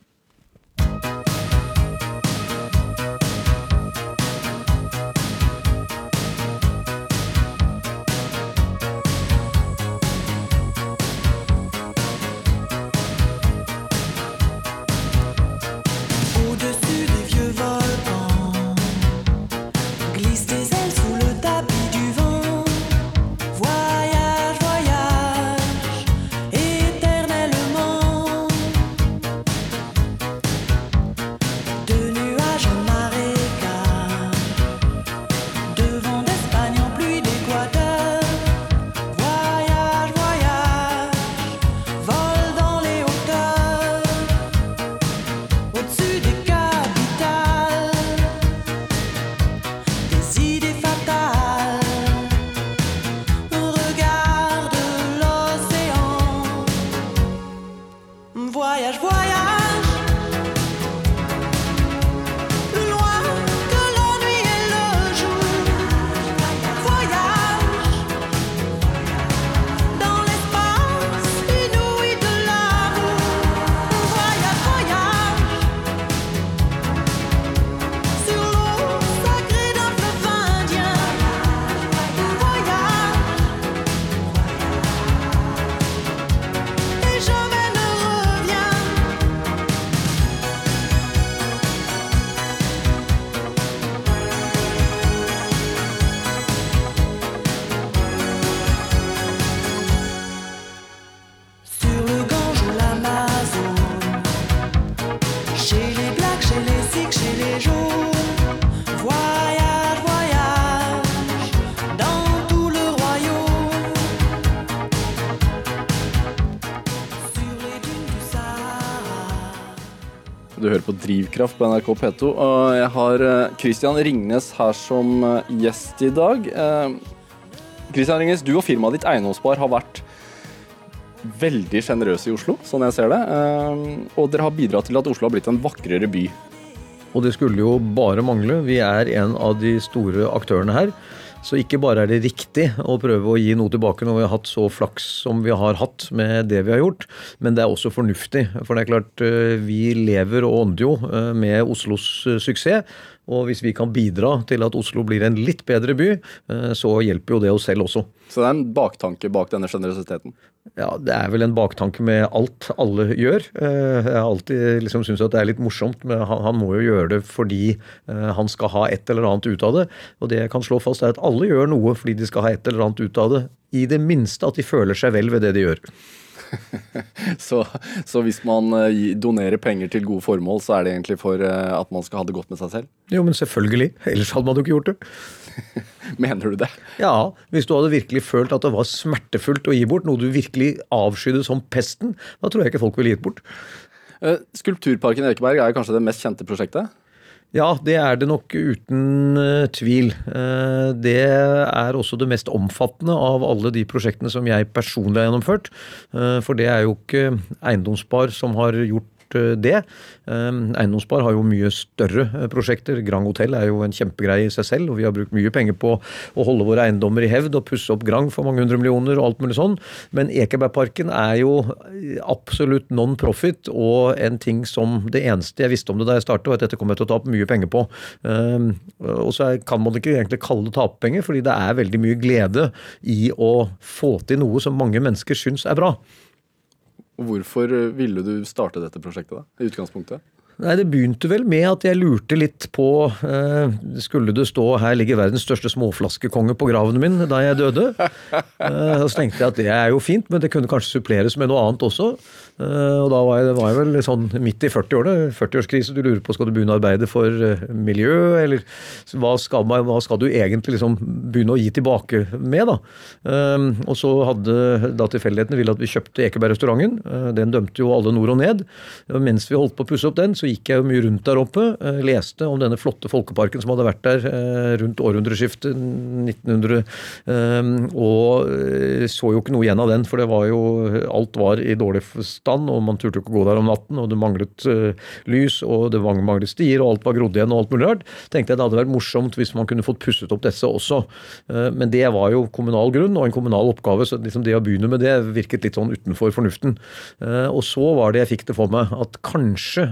Drivkraft på NRK P2. Og jeg har eh, Christian Ringnes her som eh, gjest i dag. Christian eh, Ringnes, du og firmaet ditt Eiendomsspar har vært veldig sjenerøse i Oslo, sånn jeg ser det. Og dere har bidratt til at Oslo har blitt en vakrere by. Og det skulle jo bare mangle. Vi er en av de store aktørene her. Så ikke bare er det riktig å prøve å gi noe tilbake når vi har hatt så flaks som vi har hatt med det vi har gjort, men det er også fornuftig. For det er klart, eh, vi lever og ånder jo eh, med Oslos eh, suksess. Og hvis vi kan bidra til at Oslo blir en litt bedre by, så hjelper jo det oss selv også. Så det er en baktanke bak denne generøsiteten? Ja, det er vel en baktanke med alt alle gjør. Eh, jeg har alltid liksom syntes at det er litt morsomt, men han, må jo gjøre det fordi eh, han skal ha et eller annet ut av det. Og det jeg kan slå fast, er at alle gjør noe fordi de skal ha et eller annet ut av det. I det minste at de føler seg vel ved det de gjør. så, så, hvis man eh, donerer penger til gode formål, så er det egentlig for eh, at man skal ha det godt med seg selv? Jo, men selvfølgelig. Ellers hadde man jo ikke gjort det. Mener du det? Ja, hvis du hadde virkelig følt at det var smertefullt å gi bort, noe du virkelig avskydde som pesten, da tror jeg ikke folk ville gitt bort. Eh, Skulpturparken i Ekeberg er kanskje det mest kjente prosjektet? Ja, det er det nok uten uh, tvil. Uh, det er også det mest omfattende av alle de prosjektene som jeg personlig har gjennomført. Uh, for det er jo ikke eiendomsspar som har gjort Eh, det. Eh, eiendomsspar har jo mye større eh, prosjekter. Grand Hotell er jo en kjempegreie i seg selv, og vi har brukt mye penger på å holde våre eiendommer i hevd og pusse opp Grand for mange hundre millioner og alt mulig sånn. Men Ekebergparken er jo absolutt non-profit og en ting som det eneste jeg visste om det da jeg startet, var at dette kommer jeg til å tape mye penger på. Og så kan man ikke egentlig kalle det tapepenger, fordi det er veldig mye glede i å få til noe som mange mennesker syns er bra. Hvorfor ville du starte dette prosjektet da, i utgangspunktet? Nei, Det begynte vel med at jeg lurte litt på eh, Skulle det stå 'Her ligger verdens største småflaskekonge på graven min' da jeg døde? Eh, så tenkte jeg at det er jo fint, men det kunne kanskje suppleres med noe annet også. Eh, og da var jeg, var jeg vel sånn midt i 40-årene. 40-årskrise. Du lurer på skal du begynne å arbeide for eh, miljø, eller hva skal, man, hva skal du egentlig liksom begynne å gi tilbake med, da? Um, og så hadde da tilfeldighetene ville at vi kjøpte Ekeberg-restauranten. Uh, den dømte jo alle nord og ned. Mens vi holdt på å pusse opp den, så gikk jeg jo mye rundt der oppe. Uh, leste om denne flotte folkeparken som hadde vært der uh, rundt århundreskiftet 1900, um, og så jo ikke noe igjen av den, for det var jo Alt var i dårlig stand og man turte ikke å gå der om natten, og det manglet lys, og det manglet stier, og alt var grodd igjen, og alt mulig rart. tenkte jeg det hadde vært morsomt hvis man kunne fått pusset opp disse også. Men det var jo kommunal grunn og en kommunal oppgave, så liksom det å begynne med det virket litt sånn utenfor fornuften. Og så var det jeg fikk det for meg, at kanskje,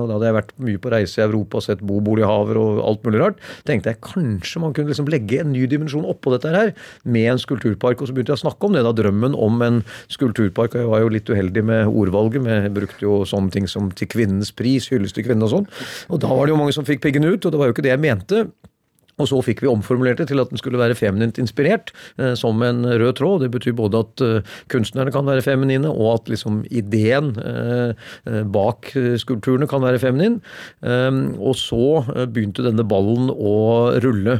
og da hadde jeg vært mye på reise i Europa og sett bobolighaver og alt mulig rart, tenkte jeg kanskje man kunne liksom legge en ny dimensjon oppå dette her, med en skulpturpark. Og så begynte jeg å snakke om det, da drømmen om en skulpturpark. og Jeg var jo litt uheldig med ordvalget. Vi brukte jo sånne ting som 'til kvinnens pris', hyllest til kvinnen og sånn. Og da var det jo mange som fikk piggen ut, og det var jo ikke det jeg mente. Og så fikk vi omformulert det til at den skulle være feminint inspirert, eh, som en rød tråd. Det betyr både at eh, kunstnerne kan være feminine, og at liksom ideen eh, bak skulpturene kan være feminin. Eh, og så begynte denne ballen å rulle.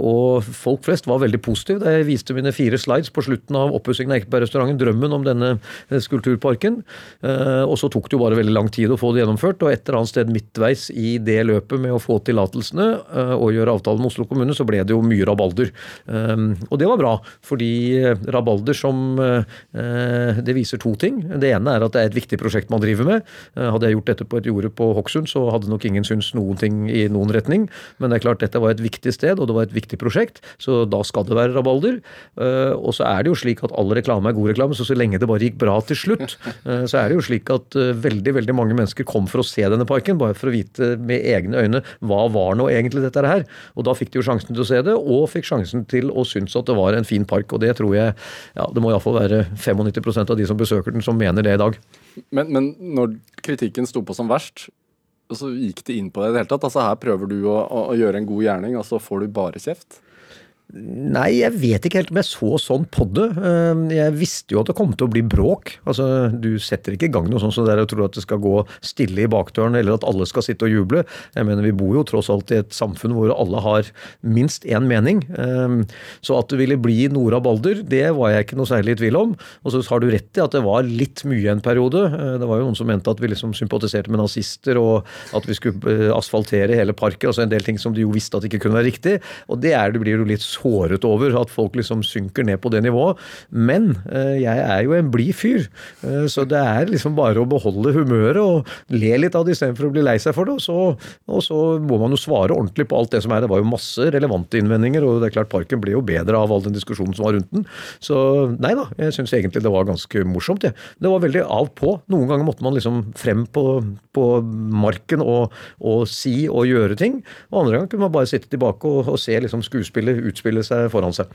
Og folk flest var veldig positive da jeg viste mine fire slides på slutten av oppussingen av Ekebergrestauranten, drømmen om denne skulpturparken. og så tok det jo bare veldig lang tid å få det gjennomført, og et eller annet sted midtveis i det løpet med å få tillatelsene og gjøre avtaler avtale med Oslo kommune, så ble det jo mye rabalder. Ehm, og det var bra, fordi rabalder som eh, Det viser to ting. Det ene er at det er et viktig prosjekt man driver med. Eh, hadde jeg gjort dette på et jorde på Hokksund, så hadde nok ingen syntes noen ting i noen retning. Men det er klart dette var et viktig sted, og det var et viktig prosjekt, så da skal det være rabalder. Eh, og så er det jo slik at all reklame er god reklame, så så lenge det bare gikk bra til slutt, så er det jo slik at veldig, veldig mange mennesker kom for å se denne parken, bare for å vite med egne øyne hva var nå egentlig dette her. Og da fikk de jo sjansen til å se det, og fikk sjansen til å synes at det var en fin park. Og det tror jeg ja, det må iallfall være 95% av de som besøker den, som mener det i dag. Men, men når kritikken sto på som verst, så gikk det inn på det i det hele tatt? Altså Her prøver du å, å gjøre en god gjerning, og så får du bare kjeft? Nei, jeg vet ikke helt om jeg så sånn på det. Ehm, jeg visste jo at det kom til å bli bråk. Altså, Du setter ikke i gang noe sånt så der og tror at det skal gå stille i bakdøren, eller at alle skal sitte og juble. Jeg mener, Vi bor jo tross alt i et samfunn hvor alle har minst én mening. Ehm, så at det ville bli Nora Balder, det var jeg ikke noe særlig i tvil om. Og så har du rett i at det var litt mye en periode. Eh, det var jo noen som mente at vi liksom sympatiserte med nazister, og at vi skulle eh, asfaltere hele parken. altså En del ting som de jo visste at ikke kunne være riktig. Og det er det blir jo litt så såret over at folk liksom synker ned på det nivået. Men eh, jeg er jo en blid fyr, eh, så det er liksom bare å beholde humøret og le litt av det istedenfor å bli lei seg for det. Og så, og så må man jo svare ordentlig på alt det som er. Det var jo masse relevante innvendinger, og det er klart parken ble jo bedre av all den diskusjonen som var rundt den. Så nei da, jeg syns egentlig det var ganske morsomt. Ja. Det var veldig av på. Noen ganger måtte man liksom frem på, på marken og, og, si og gjøre ting. Og andre ganger kunne man bare sitte tilbake og, og se liksom skuespillet utspille seg foran seg.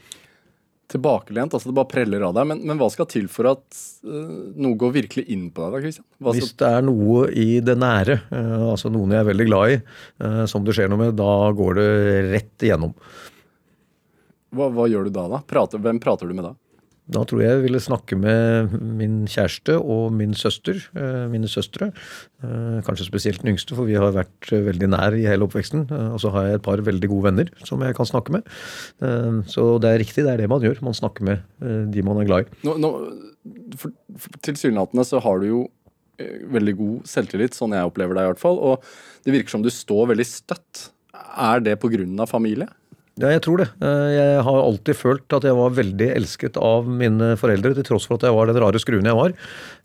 Tilbakelent, altså det bare preller av deg. Men, men hva skal til for at uh, noe går virkelig inn på deg? da, Christian? Hva Hvis det er noe i det nære, uh, altså noen jeg er veldig glad i, uh, som det skjer noe med, da går det rett igjennom. Hva, hva gjør du da? da? Prater, hvem prater du med da? Da tror jeg jeg ville snakke med min kjæreste og min søster, eh, mine søstre. Eh, kanskje spesielt den yngste, for vi har vært eh, veldig nær i hele oppveksten. Og så har jeg et par veldig gode venner som jeg kan snakke med. Så det er riktig, det er det man gjør. Man snakker med de man er glad i. Nå, nå, for, for Tilsynelatende så har du jo veldig god selvtillit, sånn jeg opplever deg i hvert fall. Og det virker som du står veldig støtt. Er det pga. familie? Ja, jeg tror det. Eh, jeg har alltid følt at jeg var veldig elsket av mine foreldre, til tross for at jeg var den rare skruen jeg var.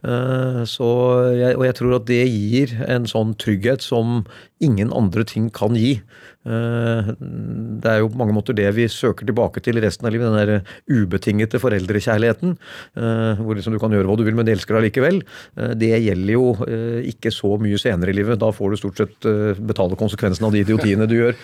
Eh, jeg, og jeg tror at det gir en sånn trygghet som ingen andre ting kan gi. Eh, det er jo på mange måter det vi søker tilbake til resten av livet. Den der ubetingete foreldrekjærligheten. Eh, hvor liksom du kan gjøre hva du vil, men de elsker deg likevel. Det gjelder jo ikke så mye senere i livet. Da får du stort sett betale konsekvensen av de idiotiene du gjør.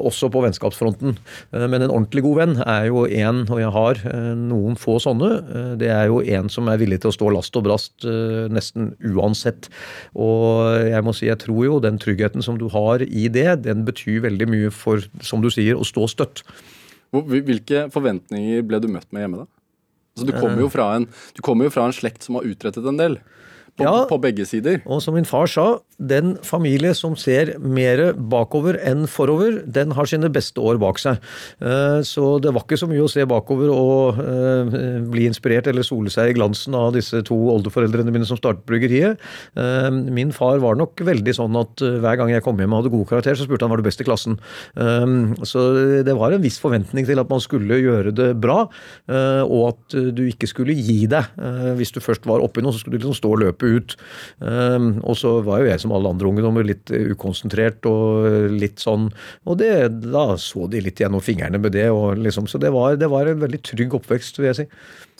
Også på vennskapsfronten. Men en ordentlig god venn er jo en, og jeg har noen få sånne, det er jo en som er villig til å stå last og brast nesten uansett. Og jeg må si, jeg tror jo den tryggheten som du har i det, den betyr veldig mye for, som du sier, å stå støtt. Hvilke forventninger ble du møtt med hjemme, da? Altså, du kommer jo, kom jo fra en slekt som har utrettet en del. På, ja, på, begge sider. Og som min far sa, den familie som ser mer bakover enn forover, den har sine beste år bak seg. Eh, så det var ikke så mye å se bakover og eh, bli inspirert eller sole seg i glansen av disse to oldeforeldrene mine som startet bryggeriet. Eh, min far var nok veldig sånn at hver gang jeg kom hjem og hadde god karakter, så spurte han var du best i klassen. Så det var en viss forventning til at man skulle gjøre det bra, og at du ikke skulle gi deg. Hvis du først var oppi noe, så skulle du liksom stå og løpe ut. Og så var jo jeg som alle andre ungdommer litt ukonsentrert og litt sånn Og det, da så de litt gjennom fingrene med det. Og liksom, så det var, det var en veldig trygg oppvekst, vil jeg si.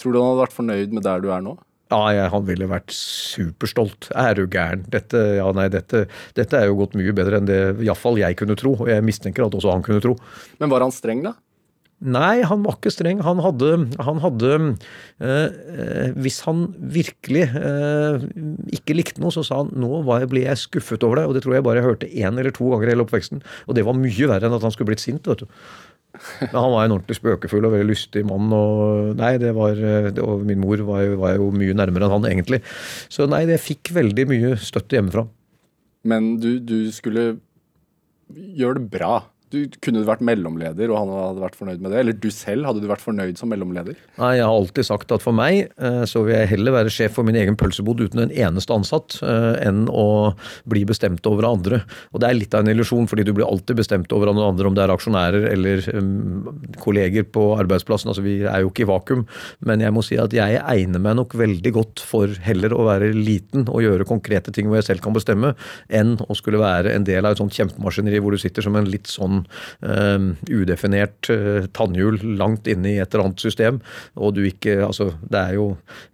Tror du han hadde vært fornøyd med der du er nå? Ja, jeg, han ville vært superstolt. Er du gæren? Dette, ja, nei, dette, dette er jo gått mye bedre enn det iallfall jeg kunne tro. Og jeg mistenker at også han kunne tro. Men var han streng, da? Nei, han var ikke streng. Han hadde, han hadde eh, eh, Hvis han virkelig eh, ikke likte noe, så sa han nå ble jeg skuffet over deg. Og det tror jeg bare jeg hørte én eller to ganger i hele oppveksten. Og det var mye verre enn at han skulle blitt sint. vet du. Men han var en ordentlig spøkefull og veldig lystig mann. Og nei, det var, det, og min mor var, var, jo mye nærmere enn han egentlig. Så nei, det fikk veldig mye støtte hjemmefra. Men du, du skulle gjøre det bra? Du, kunne du vært mellomleder, og han hadde vært fornøyd med det? Eller du selv, hadde du vært fornøyd som mellomleder? Nei, jeg har alltid sagt at for meg eh, så vil jeg heller være sjef for min egen pølsebod uten en eneste ansatt, eh, enn å bli bestemt over andre. Og det er litt av en illusjon, fordi du blir alltid bestemt over noen andre, om det er aksjonærer eller kolleger på arbeidsplassen. Altså, vi er jo ikke i vakuum. Men jeg må si at jeg egner meg nok veldig godt for heller å være liten og gjøre konkrete ting hvor jeg selv kan bestemme, enn å skulle være en del av et sånt kjempemaskineri hvor du sitter som en litt sånn sånn udefinert uh, tannhjul langt inne i et eller annet system, og du ikke Altså, det er jo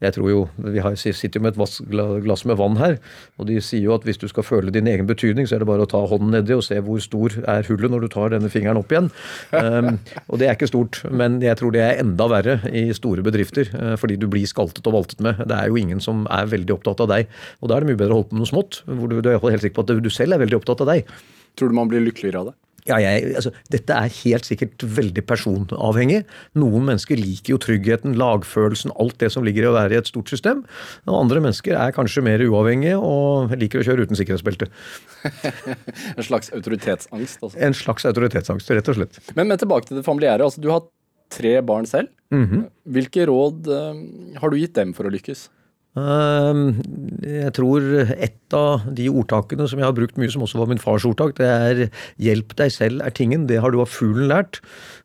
Jeg tror jo Vi har, sitter jo med et glass med vann her, og de sier jo at hvis du skal føle din egen betydning, så er det bare å ta hånden nedi og se hvor stor er hullet når du tar denne fingeren opp igjen. Um, og det er ikke stort, men jeg tror det er enda verre i store bedrifter, uh, fordi du blir skaltet og valtet med. Det er jo ingen som er veldig opptatt av deg, og da er det mye bedre å holde på med noe smått, hvor du, du er helt sikker på at du selv er veldig opptatt av deg. Tror du man blir lykkeligere av det? Ja, jeg, altså, dette er helt sikkert veldig personavhengig. Noen mennesker liker jo tryggheten, lagfølelsen, alt det som ligger i å være i et stort system. Og andre mennesker er kanskje mer uavhengige og liker å kjøre uten sikkerhetsbelte. en slags autoritetsangst? Altså. En slags autoritetsangst, rett og slett. Men, men tilbake til det familiære. altså Du har tre barn selv. Mm -hmm. Hvilke råd uh, har du gitt dem for å lykkes? Uh, jeg tror ett av de ordtakene som jeg har brukt mye, som også var min fars ordtak. Det er 'hjelp deg selv er tingen'. Det har du av fuglen lært.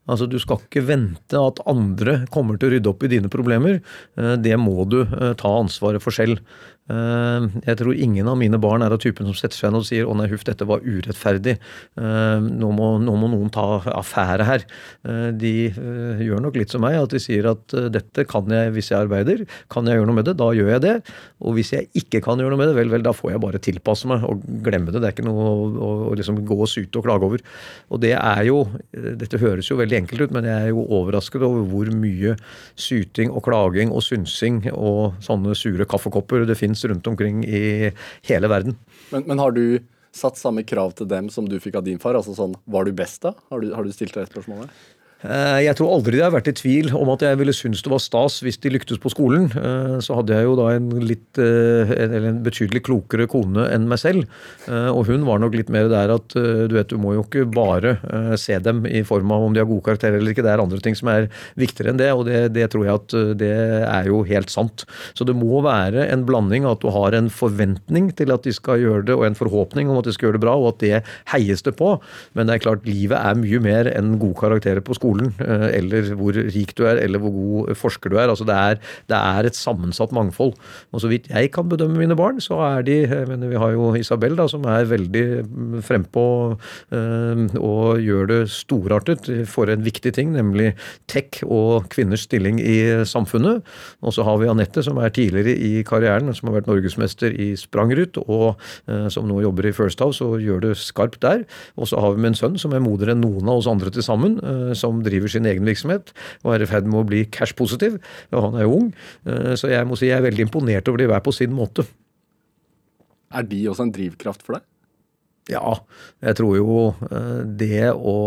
Altså, Du skal ikke vente at andre kommer til å rydde opp i dine problemer. Det må du ta ansvaret for selv. Eh, jeg tror ingen av mine barn er av typen som setter seg ned og sier 'Å nei, huff, dette var urettferdig'. Eh, nå må, nå må noen ta affære her. Eh, de gjør nok litt som meg, at de sier at 'dette kan jeg hvis jeg arbeider'. Kan jeg gjøre noe med det, da gjør jeg det. Og hvis jeg ikke kan gjøre noe med det, vel, vel, da får jeg bare tilpasse meg og glemme det. Det er ikke noe å, å liksom gå og syte og klage over. Og det er jo Dette høres jo veldig enkelt ut, men jeg er jo overrasket over hvor mye syting og klaging og synsing og sånne sure kaffekopper det finnes rundt omkring i hele verden. Men, men, har du satt samme krav til dem som du fikk av din far? Altså sånn, Var du best da? Har du, har du stilt deg et spørsmål der? Eh, jeg tror aldri det har vært i tvil om at jeg ville synes det var stas hvis de lyktes på skolen. Eh, så hadde jeg jo da en litt eh, en betydelig klokere kone enn meg selv. Og hun var nok litt mer der at du vet, du må jo ikke bare se dem i form av om de har gode karakterer eller ikke. Det er andre ting som er viktigere enn det, og det, det tror jeg at det er jo helt sant. Så det må være en blanding at du har en forventning til at de skal gjøre det, og en forhåpning om at de skal gjøre det bra, og at det heies det på. Men det er klart, livet er mye mer enn gode karakterer på skolen skolen, eh, eller hvor rik du er, eller hvor god forsker du er. Altså det er, det er et sammensatt mangfold. Og så vidt jeg kan bedømme mine barn, så er de men Vi har jo Isabel, da, som er veldig mm, frempå øh, og gjør det storartet for en viktig ting, nemlig tech og kvinners stilling i samfunnet. Og så har vi Anette, som er tidligere i karrieren, som har vært norgesmester i sprangrutt, og øh, som nå jobber i First House og gjør det skarpt der. Og så har vi med en sønn som er modigere enn noen av oss andre til sammen, som som driver sin egen virksomhet og er i ferd med å bli cash-positiv. Og han er jo ung. Eh, så jeg må si jeg er veldig imponert over de hver på sin måte. Er de også en drivkraft for deg? Ja, jeg tror jo eh, det å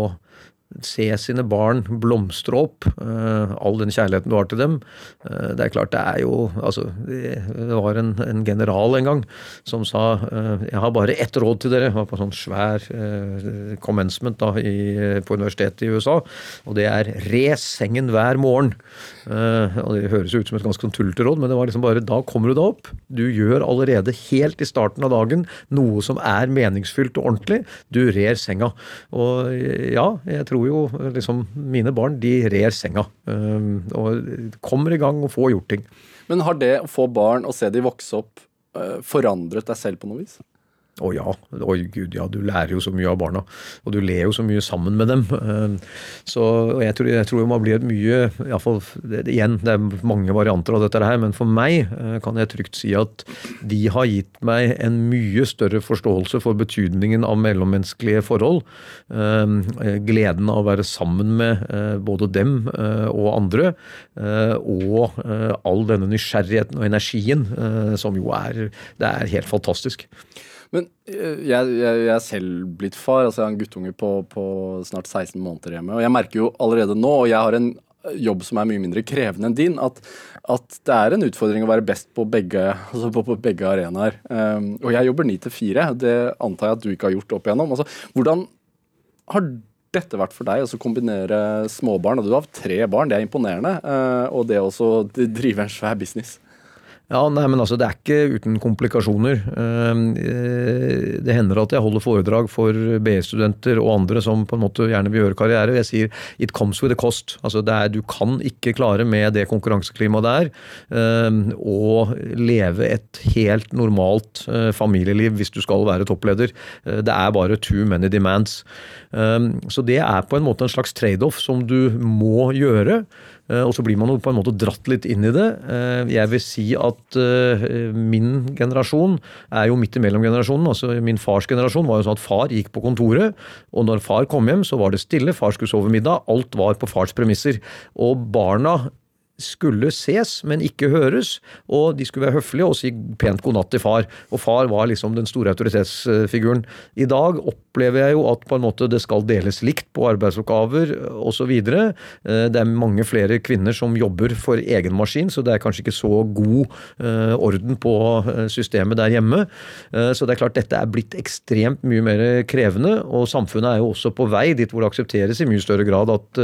se sine barn blomstre opp, uh, all den kjærligheten du har til dem. Uh, det er klart, det er jo Altså, det var en, en general en gang som sa uh, Jeg har bare ett råd til dere. Var på sånn svær commencement da, i, på universitetet i USA. Og det er res sengen hver morgen. og Det høres ut som et ganske sånn tullete råd, men det var liksom bare da kommer du deg opp. Du gjør allerede helt i starten av dagen noe som er meningsfylt og ordentlig. Du rer senga. Og ja, jeg tror tror jo liksom Mine barn de rer senga. Um, og kommer i gang og får gjort ting. Men har det å få barn og se de vokse opp uh, forandret deg selv på noe vis? Å ja. Oi, gud, ja. Du lærer jo så mye av barna. Og du ler jo så mye sammen med dem. Ehm, så jeg tror, jeg tror man blir et mye iallfall, Igjen, det er mange varianter av dette her, men for meg eh, kan jeg trygt si at de har gitt meg en mye større forståelse for betydningen av mellommenneskelige forhold. Ehm, gleden av å være sammen med eh, både dem eh, og andre. Og all denne nysgjerrigheten og energien som jo er Det er helt fantastisk. Men eh, jeg, jeg, jeg, er selv blitt far. altså Jeg har en guttunge på, på, snart 16 måneder hjemme. Og jeg merker jo allerede nå, og jeg har en eh, jobb som er mye mindre krevende enn din, at, at det er en utfordring å være best på begge, altså på, på begge arenaer. Um, og jeg jobber ni til fire. Det antar jeg at du ikke har gjort opp igjennom. Altså, hvordan har dette vært for deg? Altså kombinere småbarn, og du har tre barn, det er imponerende. Uh, og det å drive en svær business. Ja, nei, men altså, Det er ikke uten komplikasjoner. Ehm, eh, det hender at jeg holder foredrag for BI-studenter og andre som på en måte gjerne vil gjøre karriere. Jeg sier 'it comes with a cost'. Altså, er, Du kan ikke klare med det konkurranseklimaet det er, å leve et helt normalt eh, familieliv hvis du skal være toppleder. Eh, det er bare too many demands. Ehm, så det er på en måte en slags trade-off som du må gjøre. Eh, og så blir man jo på en måte dratt litt inn i det. Eh, jeg vil si at eh, min generasjon er jo midt imellom generasjonen. altså Min fars generasjon var jo sånn at far gikk på kontoret, og når far kom hjem, så var det stille. Far skulle sove middag. Alt var på fars premisser. Og barna skulle ses, men ikke høres. Og de skulle være høflige og si pent god natt til far. Og far var liksom den store autoritetsfiguren. I dag opplever jeg jo at på en måte det skal deles likt på arbeidsoppgaver osv. Eh, det er mange flere kvinner som jobber for egen maskin, så det er kanskje ikke så god eh, orden på eh, systemet der hjemme. Så det er klart dette er blitt ekstremt mye mer krevende, og samfunnet er jo også på vei dit hvor det aksepteres i mye større grad at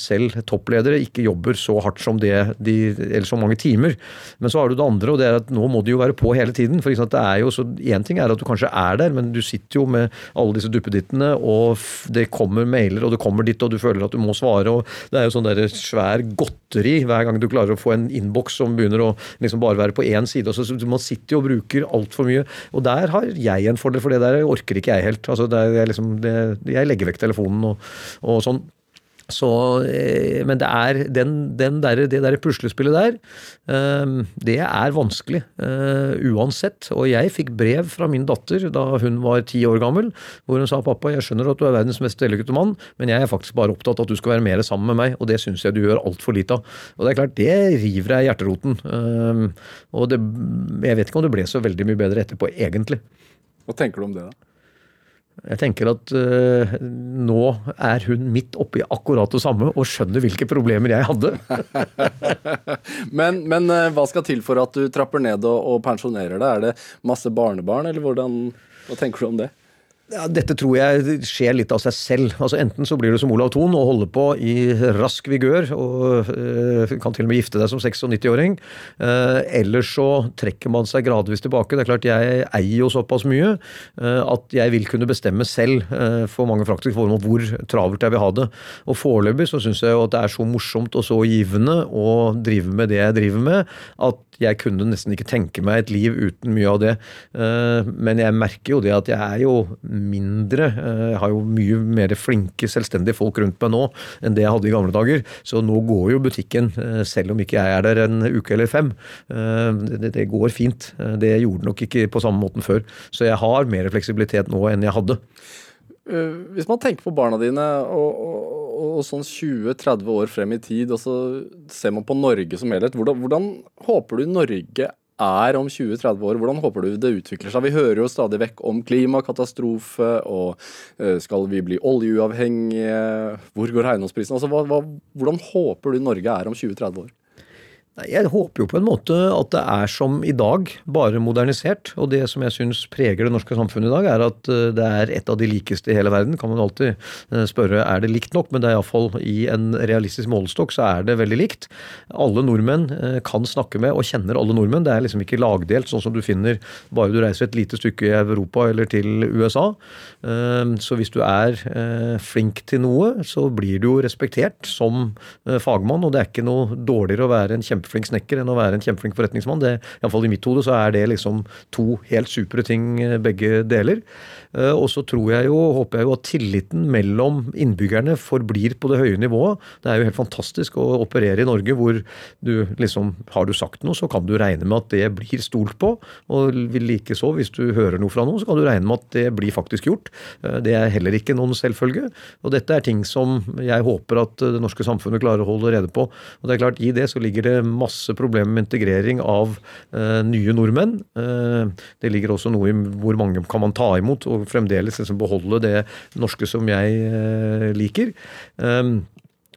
selv toppledere ikke jobber så hardt som det de, eller så mange timer. Men så har du det andre, og det er at nå må de jo være på hele tiden. for det er jo Én ting er at du kanskje er der, men du sitter jo med alle disse duppedittene, og det kommer mailer, og det kommer ditt, og du føler at du må svare. og Det er jo sånn der svær godteri hver gang du klarer å få en innboks som begynner å liksom bare være på én side. og Så man sitter jo og bruker altfor mye. Og der har jeg en fordel, for det der orker ikke jeg helt. Altså, jeg, liksom, det, jeg legger vekk telefonen og, og sånn. Så, eh, men det er den, den der, det der puslespillet der, ehm, det er vanskelig uh, uansett. Og jeg fikk brev fra min datter da hun var ti år gammel, hvor hun sa pappa, jeg skjønner at du er verdens mest vellykkede mann, men jeg er faktisk bare opptatt av at du skal være mer sammen med meg, og det syns jeg du gjør altfor lite av. Og det er klart, det river deg i hjerteroten. Um, og det, jeg vet ikke om det ble så veldig mye bedre etterpå, egentlig. Hva tenker du om det, da? Jeg tenker at uh, nå er hun midt oppi akkurat det samme og skjønner hvilke problemer jeg hadde. men, men uh, hva skal til for at du trapper ned og, og pensjonerer deg? Er det masse barnebarn, eller hvordan, hva tenker du om det? Ja, dette tror jeg skjer litt av seg selv. Altså Enten så blir du som Olav Thon og holder på i rask vigør og øh, kan til og med gifte deg som 96-åring. Uh, eller så trekker man seg gradvis tilbake. Det er klart Jeg eier jo såpass mye uh, at jeg vil kunne bestemme selv for mange praktiske formål hvor travelt jeg vil ha det. Og Foreløpig så syns jeg jo at det er så morsomt og så givende å drive med det jeg driver med, at jeg kunne nesten ikke tenke meg et liv uten mye av det. Eh, men jeg merker jo det at jeg er jo mindre eh, Jeg har jo mye mer flinke, selvstendige folk rundt meg nå enn det jeg hadde i gamle dager. Så nå går jo butikken, eh, selv om ikke jeg er der en uke eller fem. Det, det går fint. Det gjorde nok ikke på samme måten før. Så jeg har mer fleksibilitet nå enn jeg hadde. Hvis man tenker på barna dine og, og og sånn 20-30 år frem i tid, og så ser man på Norge som helhet. Hvordan, hvordan håper du Norge er om 20-30 år? Hvordan håper du det utvikler seg? Vi hører jo stadig vekk om klimakatastrofe, og uh, skal vi bli oljeuavhengige? Hvor går eiendomsprisen? Altså, hvordan håper du Norge er om 20-30 år? Jeg håper jo på en måte at det er som i dag, bare modernisert. Og det som jeg syns preger det norske samfunnet i dag, er at eh, det er et av de likeste i hele verden. Kan man alltid eh, spørre er det likt nok, men det er iallfall i en realistisk målestokk så er det veldig likt. Alle nordmenn eh, kan snakke med og kjenner alle nordmenn. Det er liksom ikke lagdelt, sånn som du finner bare du reiser et lite stykke i Europa eller til USA. Så hvis du er flink til noe, så blir du jo respektert som fagmann, og det er ikke noe dårligere å være en kjempe kjempeflink snekker enn å være en kjempeflink forretningsmann. Det, Iallfall i mitt hode så er det liksom to helt supre ting eh, begge deler. Eh, og så tror jeg jo, håper jeg jo at tilliten mellom innbyggerne forblir på det høye nivået. Det er jo helt fantastisk å operere i Norge hvor du liksom Har du sagt noe, så kan du regne med at det blir stolt på. Og likeså, hvis du hører noe fra noen, så kan du regne med at det blir faktisk gjort. Eh, det er heller ikke noen selvfølge. Og dette er ting som jeg håper at det norske samfunnet klarer å holde rede på. Og det er klart, i det så ligger det masse problemer med integrering av eh, nye nordmenn. Eh, det ligger også noe i hvor mange kan man ta imot, og fremdeles liksom beholde det norske som jeg uh, liker. Um,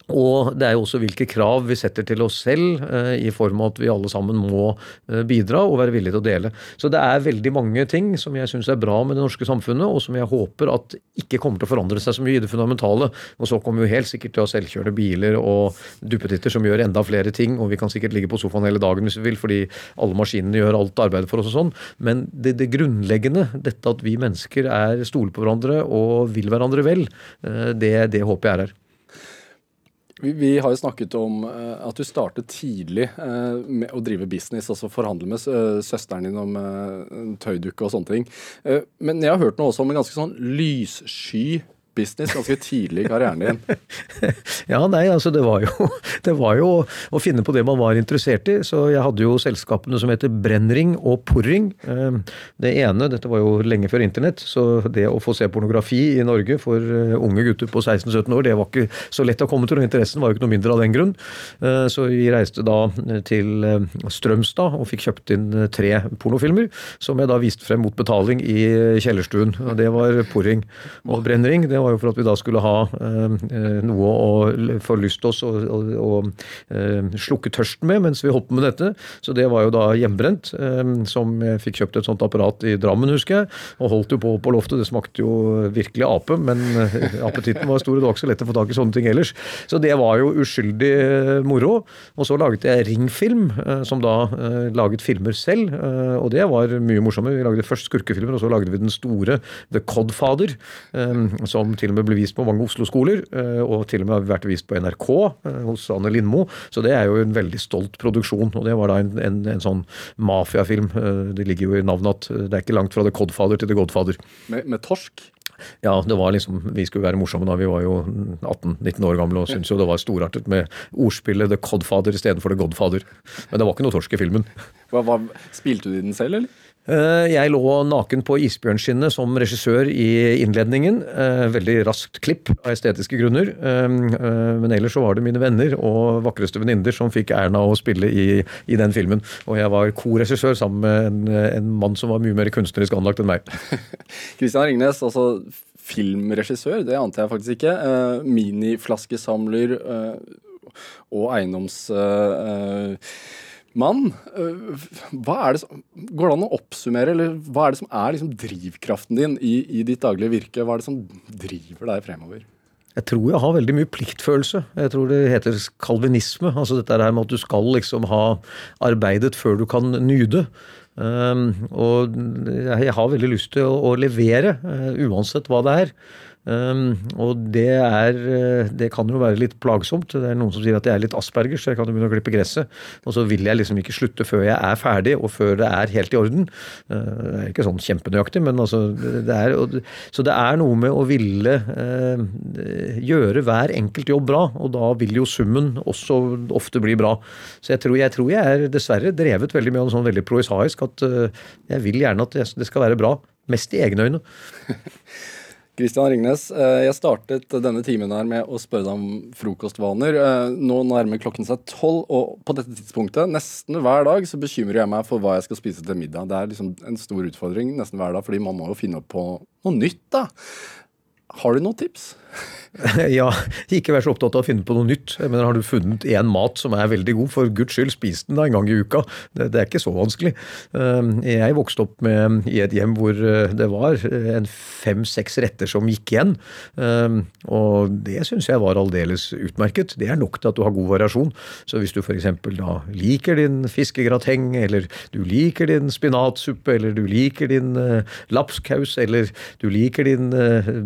og det er jo også hvilke krav vi setter til oss selv, eh, i form av at vi alle sammen må eh, bidra og være villige til å dele. Så det er veldig mange ting som jeg syns er bra med det norske samfunnet, og som jeg håper at ikke kommer til å forandre seg så mye i det fundamentale. Og så kommer vi jo helt sikkert til å ha selvkjørende biler og duppetitter som gjør enda flere ting, og vi kan sikkert ligge på sofaen hele dagen hvis vi vil, fordi alle maskinene gjør alt arbeidet for oss og sånn. Men det, det grunnleggende, dette at vi mennesker er stoler på hverandre og vil hverandre vel, eh, det, det håper jeg er her. Vi, har jo snakket om uh, at du startet tidlig uh, med å drive business, altså forhandle med uh, søsteren din om tøydukke og sånne ting. men jeg har hørt noe også om en ganske sånn lyssky business ganske tidlig i karrieren din. ja, nei, altså det var, jo, det var jo å finne på det man var interessert i. Så jeg hadde jo selskapene som heter Brennring og Porring. Ehm, det ene, dette var jo lenge før internett, så det å få se pornografi i Norge for eh, unge gutter på 16-17 år, det var ikke så lett å komme til, og interessen var jo ikke noe mindre av den grunn. Eh, så vi reiste da til eh, Strømstad og fikk kjøpt inn tre pornofilmer, som jeg da viste frem mot betaling i kjellerstuen. Det var Porring. Og Brennring, det var var jo for at vi da skulle ha eh, noe å få oss til å, å, eh, slukke tørsten med mens vi holdt på med dette. Så det var jo da hjemmebrent, eh, som jeg fikk kjøpt et sånt apparat i Drammen, husker jeg. Og holdt jo på på loftet. Det smakte jo virkelig ape, men eh, appetitten var stor, det var ikke så lett å få tak i sånne ting ellers. Så det var jo uskyldig eh, moro. Og så laget jeg Ringfilm, eh, som da eh, laget filmer selv, eh, og det var mye morsommere. Vi lagde først skurkefilmer, og så lagde vi den store The Codfather, eh, som til og med ble vist på mange Oslo-skoler, eh, og til og med har vært vist på NRK eh, hos Anne Lindmo. Så det er jo en veldig stolt produksjon, og det var da en, en, en sånn mafiafilm. Eh, Det ligger jo i navnet at det er ikke langt fra The Codfather til The Godfather. Med, med torsk? Ja, det var liksom, vi skulle være morsomme da. Vi var jo 18-19 år gamle og syntes jo det var storartet med ordspillet The Codfather istedenfor The Godfather. Men det var ikke noe torsk i filmen. Hva, hva, spilte du i den selv, eller? Eh, Jeg lå naken på isbjørnskinnet som regissør i innledningen. Eh, Veldig raskt klipp av estetiske grunner. Eh, Men ellers så var det mine venner og vakreste venninner som fikk æren av å spille i, i den filmen. Og jeg var korregissør sammen med en, en mann som var mye mer kunstnerisk anlagt enn meg. Kristian Ringnes, altså filmregissør, det ante jeg faktisk ikke. Uh, miniflaskesamler uh, og eiendomsmann. Eh, hva er det går det an å oppsummere, eller hva er det som er liksom drivkraften din i, i ditt daglige virke? Hva er det som driver deg fremover? Jeg tror jeg har veldig mye pliktfølelse. Jeg tror det heter kalvinisme. Altså dette her med at du skal liksom ha arbeidet før du kan nyde. Um, og jeg har veldig lyst til å, levere, uh, uansett hva det er. Um, og det er uh, Det kan jo være litt plagsomt. Det er noen som sier at jeg er litt asperger, så jeg kan jo begynne å klippe gresset. Og så vil jeg liksom ikke slutte før jeg er ferdig, og før det er helt i orden. Uh, det er ikke sånn kjempenøyaktig, men altså det er, og, Så det er noe med å ville uh, gjøre hver enkelt jobb bra, og da vil jo summen også ofte bli bra. Så jeg tror jeg, tror jeg er dessverre drevet veldig mye av noe sånn veldig proisaisk at uh, jeg vil gjerne at det skal være bra. Mest i egne øyne. Kristian Ringnes, eh, jeg startet denne timen her med å spørre deg om frokostvaner. Eh, Nå nærmer klokken seg tolv, og på dette tidspunktet, nesten hver dag, så bekymrer jeg meg for hva jeg skal spise til middag. Det er liksom en stor utfordring nesten hver dag, fordi man må jo finne opp på noe nytt, da. Har du noen tips? Ja, ikke vær så opptatt av å finne på noe nytt. Men Har du funnet én mat som er veldig god, for guds skyld, spis den da en gang i uka. Det, det er ikke så vanskelig. Um, Jeg vokste opp med, i et hjem hvor uh, det var uh, en fem-seks retter som gikk igjen. Um, Og det syns jeg var aldeles utmerket. Det er nok til at du har god variasjon. Så hvis du f.eks. da liker din fiskegrateng, eller du liker din spinatsuppe, eller du liker din uh, lapskaus, eller du liker din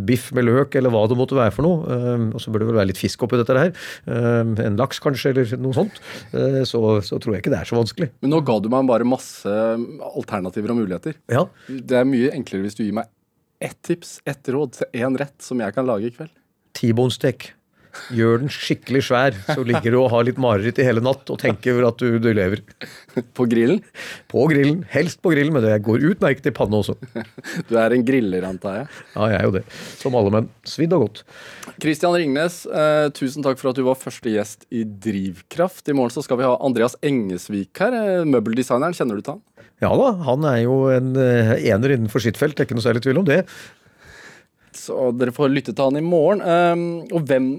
biff med løk, eller hva det måtte være for noe, um, og så bør det vel være litt fisk oppi dette her, um, en laks kanskje, eller noe sånt, uh, så, så tror jeg ikke det er så vanskelig. Men nå ga du meg bare masse alternativer og muligheter. Ja, Det er mye enklere hvis du gir meg ett tips, ett råd til én rett som jeg kan lage i kveld. T-bone steak. Gjør den skikkelig svær, så ligger du og har litt mareritt i hele natt og tenker at du, du lever. På grillen. På grillen, helst på grillen, men det går utmerket i panne også. Du er en griller, antar jeg. Ja, jeg er jo det. Som alle menn. Svidd og godt. Kristian Ringnes, eh, tusen takk for at du var første gjest i Drivkraft. I morgen så skal vi ha Andreas Engesvik her, eh, møbeldesigneren. Kjenner du til han? Ja da, han er jo en eh, ener innenfor sitt felt, det er ikke noe særlig tvil om det. Så dere får lytte til han i morgen. Um, og hvem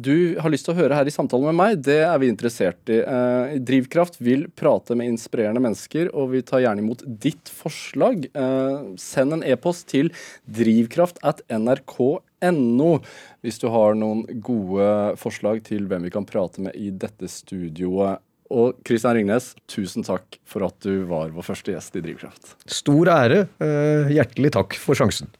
du har lyst til å høre her i samtalen med meg, det er vi interessert i. Uh, Drivkraft vil prate med inspirerende mennesker, og vi tar gjerne imot ditt forslag. Uh, send en e-post til drivkraft at nrk.no hvis du har noen gode forslag til hvem vi kan prate med i dette studioet. Og Kristian Ringnes, tusen takk for at du var vår første gjest i Drivkraft. Stor ære. eh, Hjertelig takk for sjansen.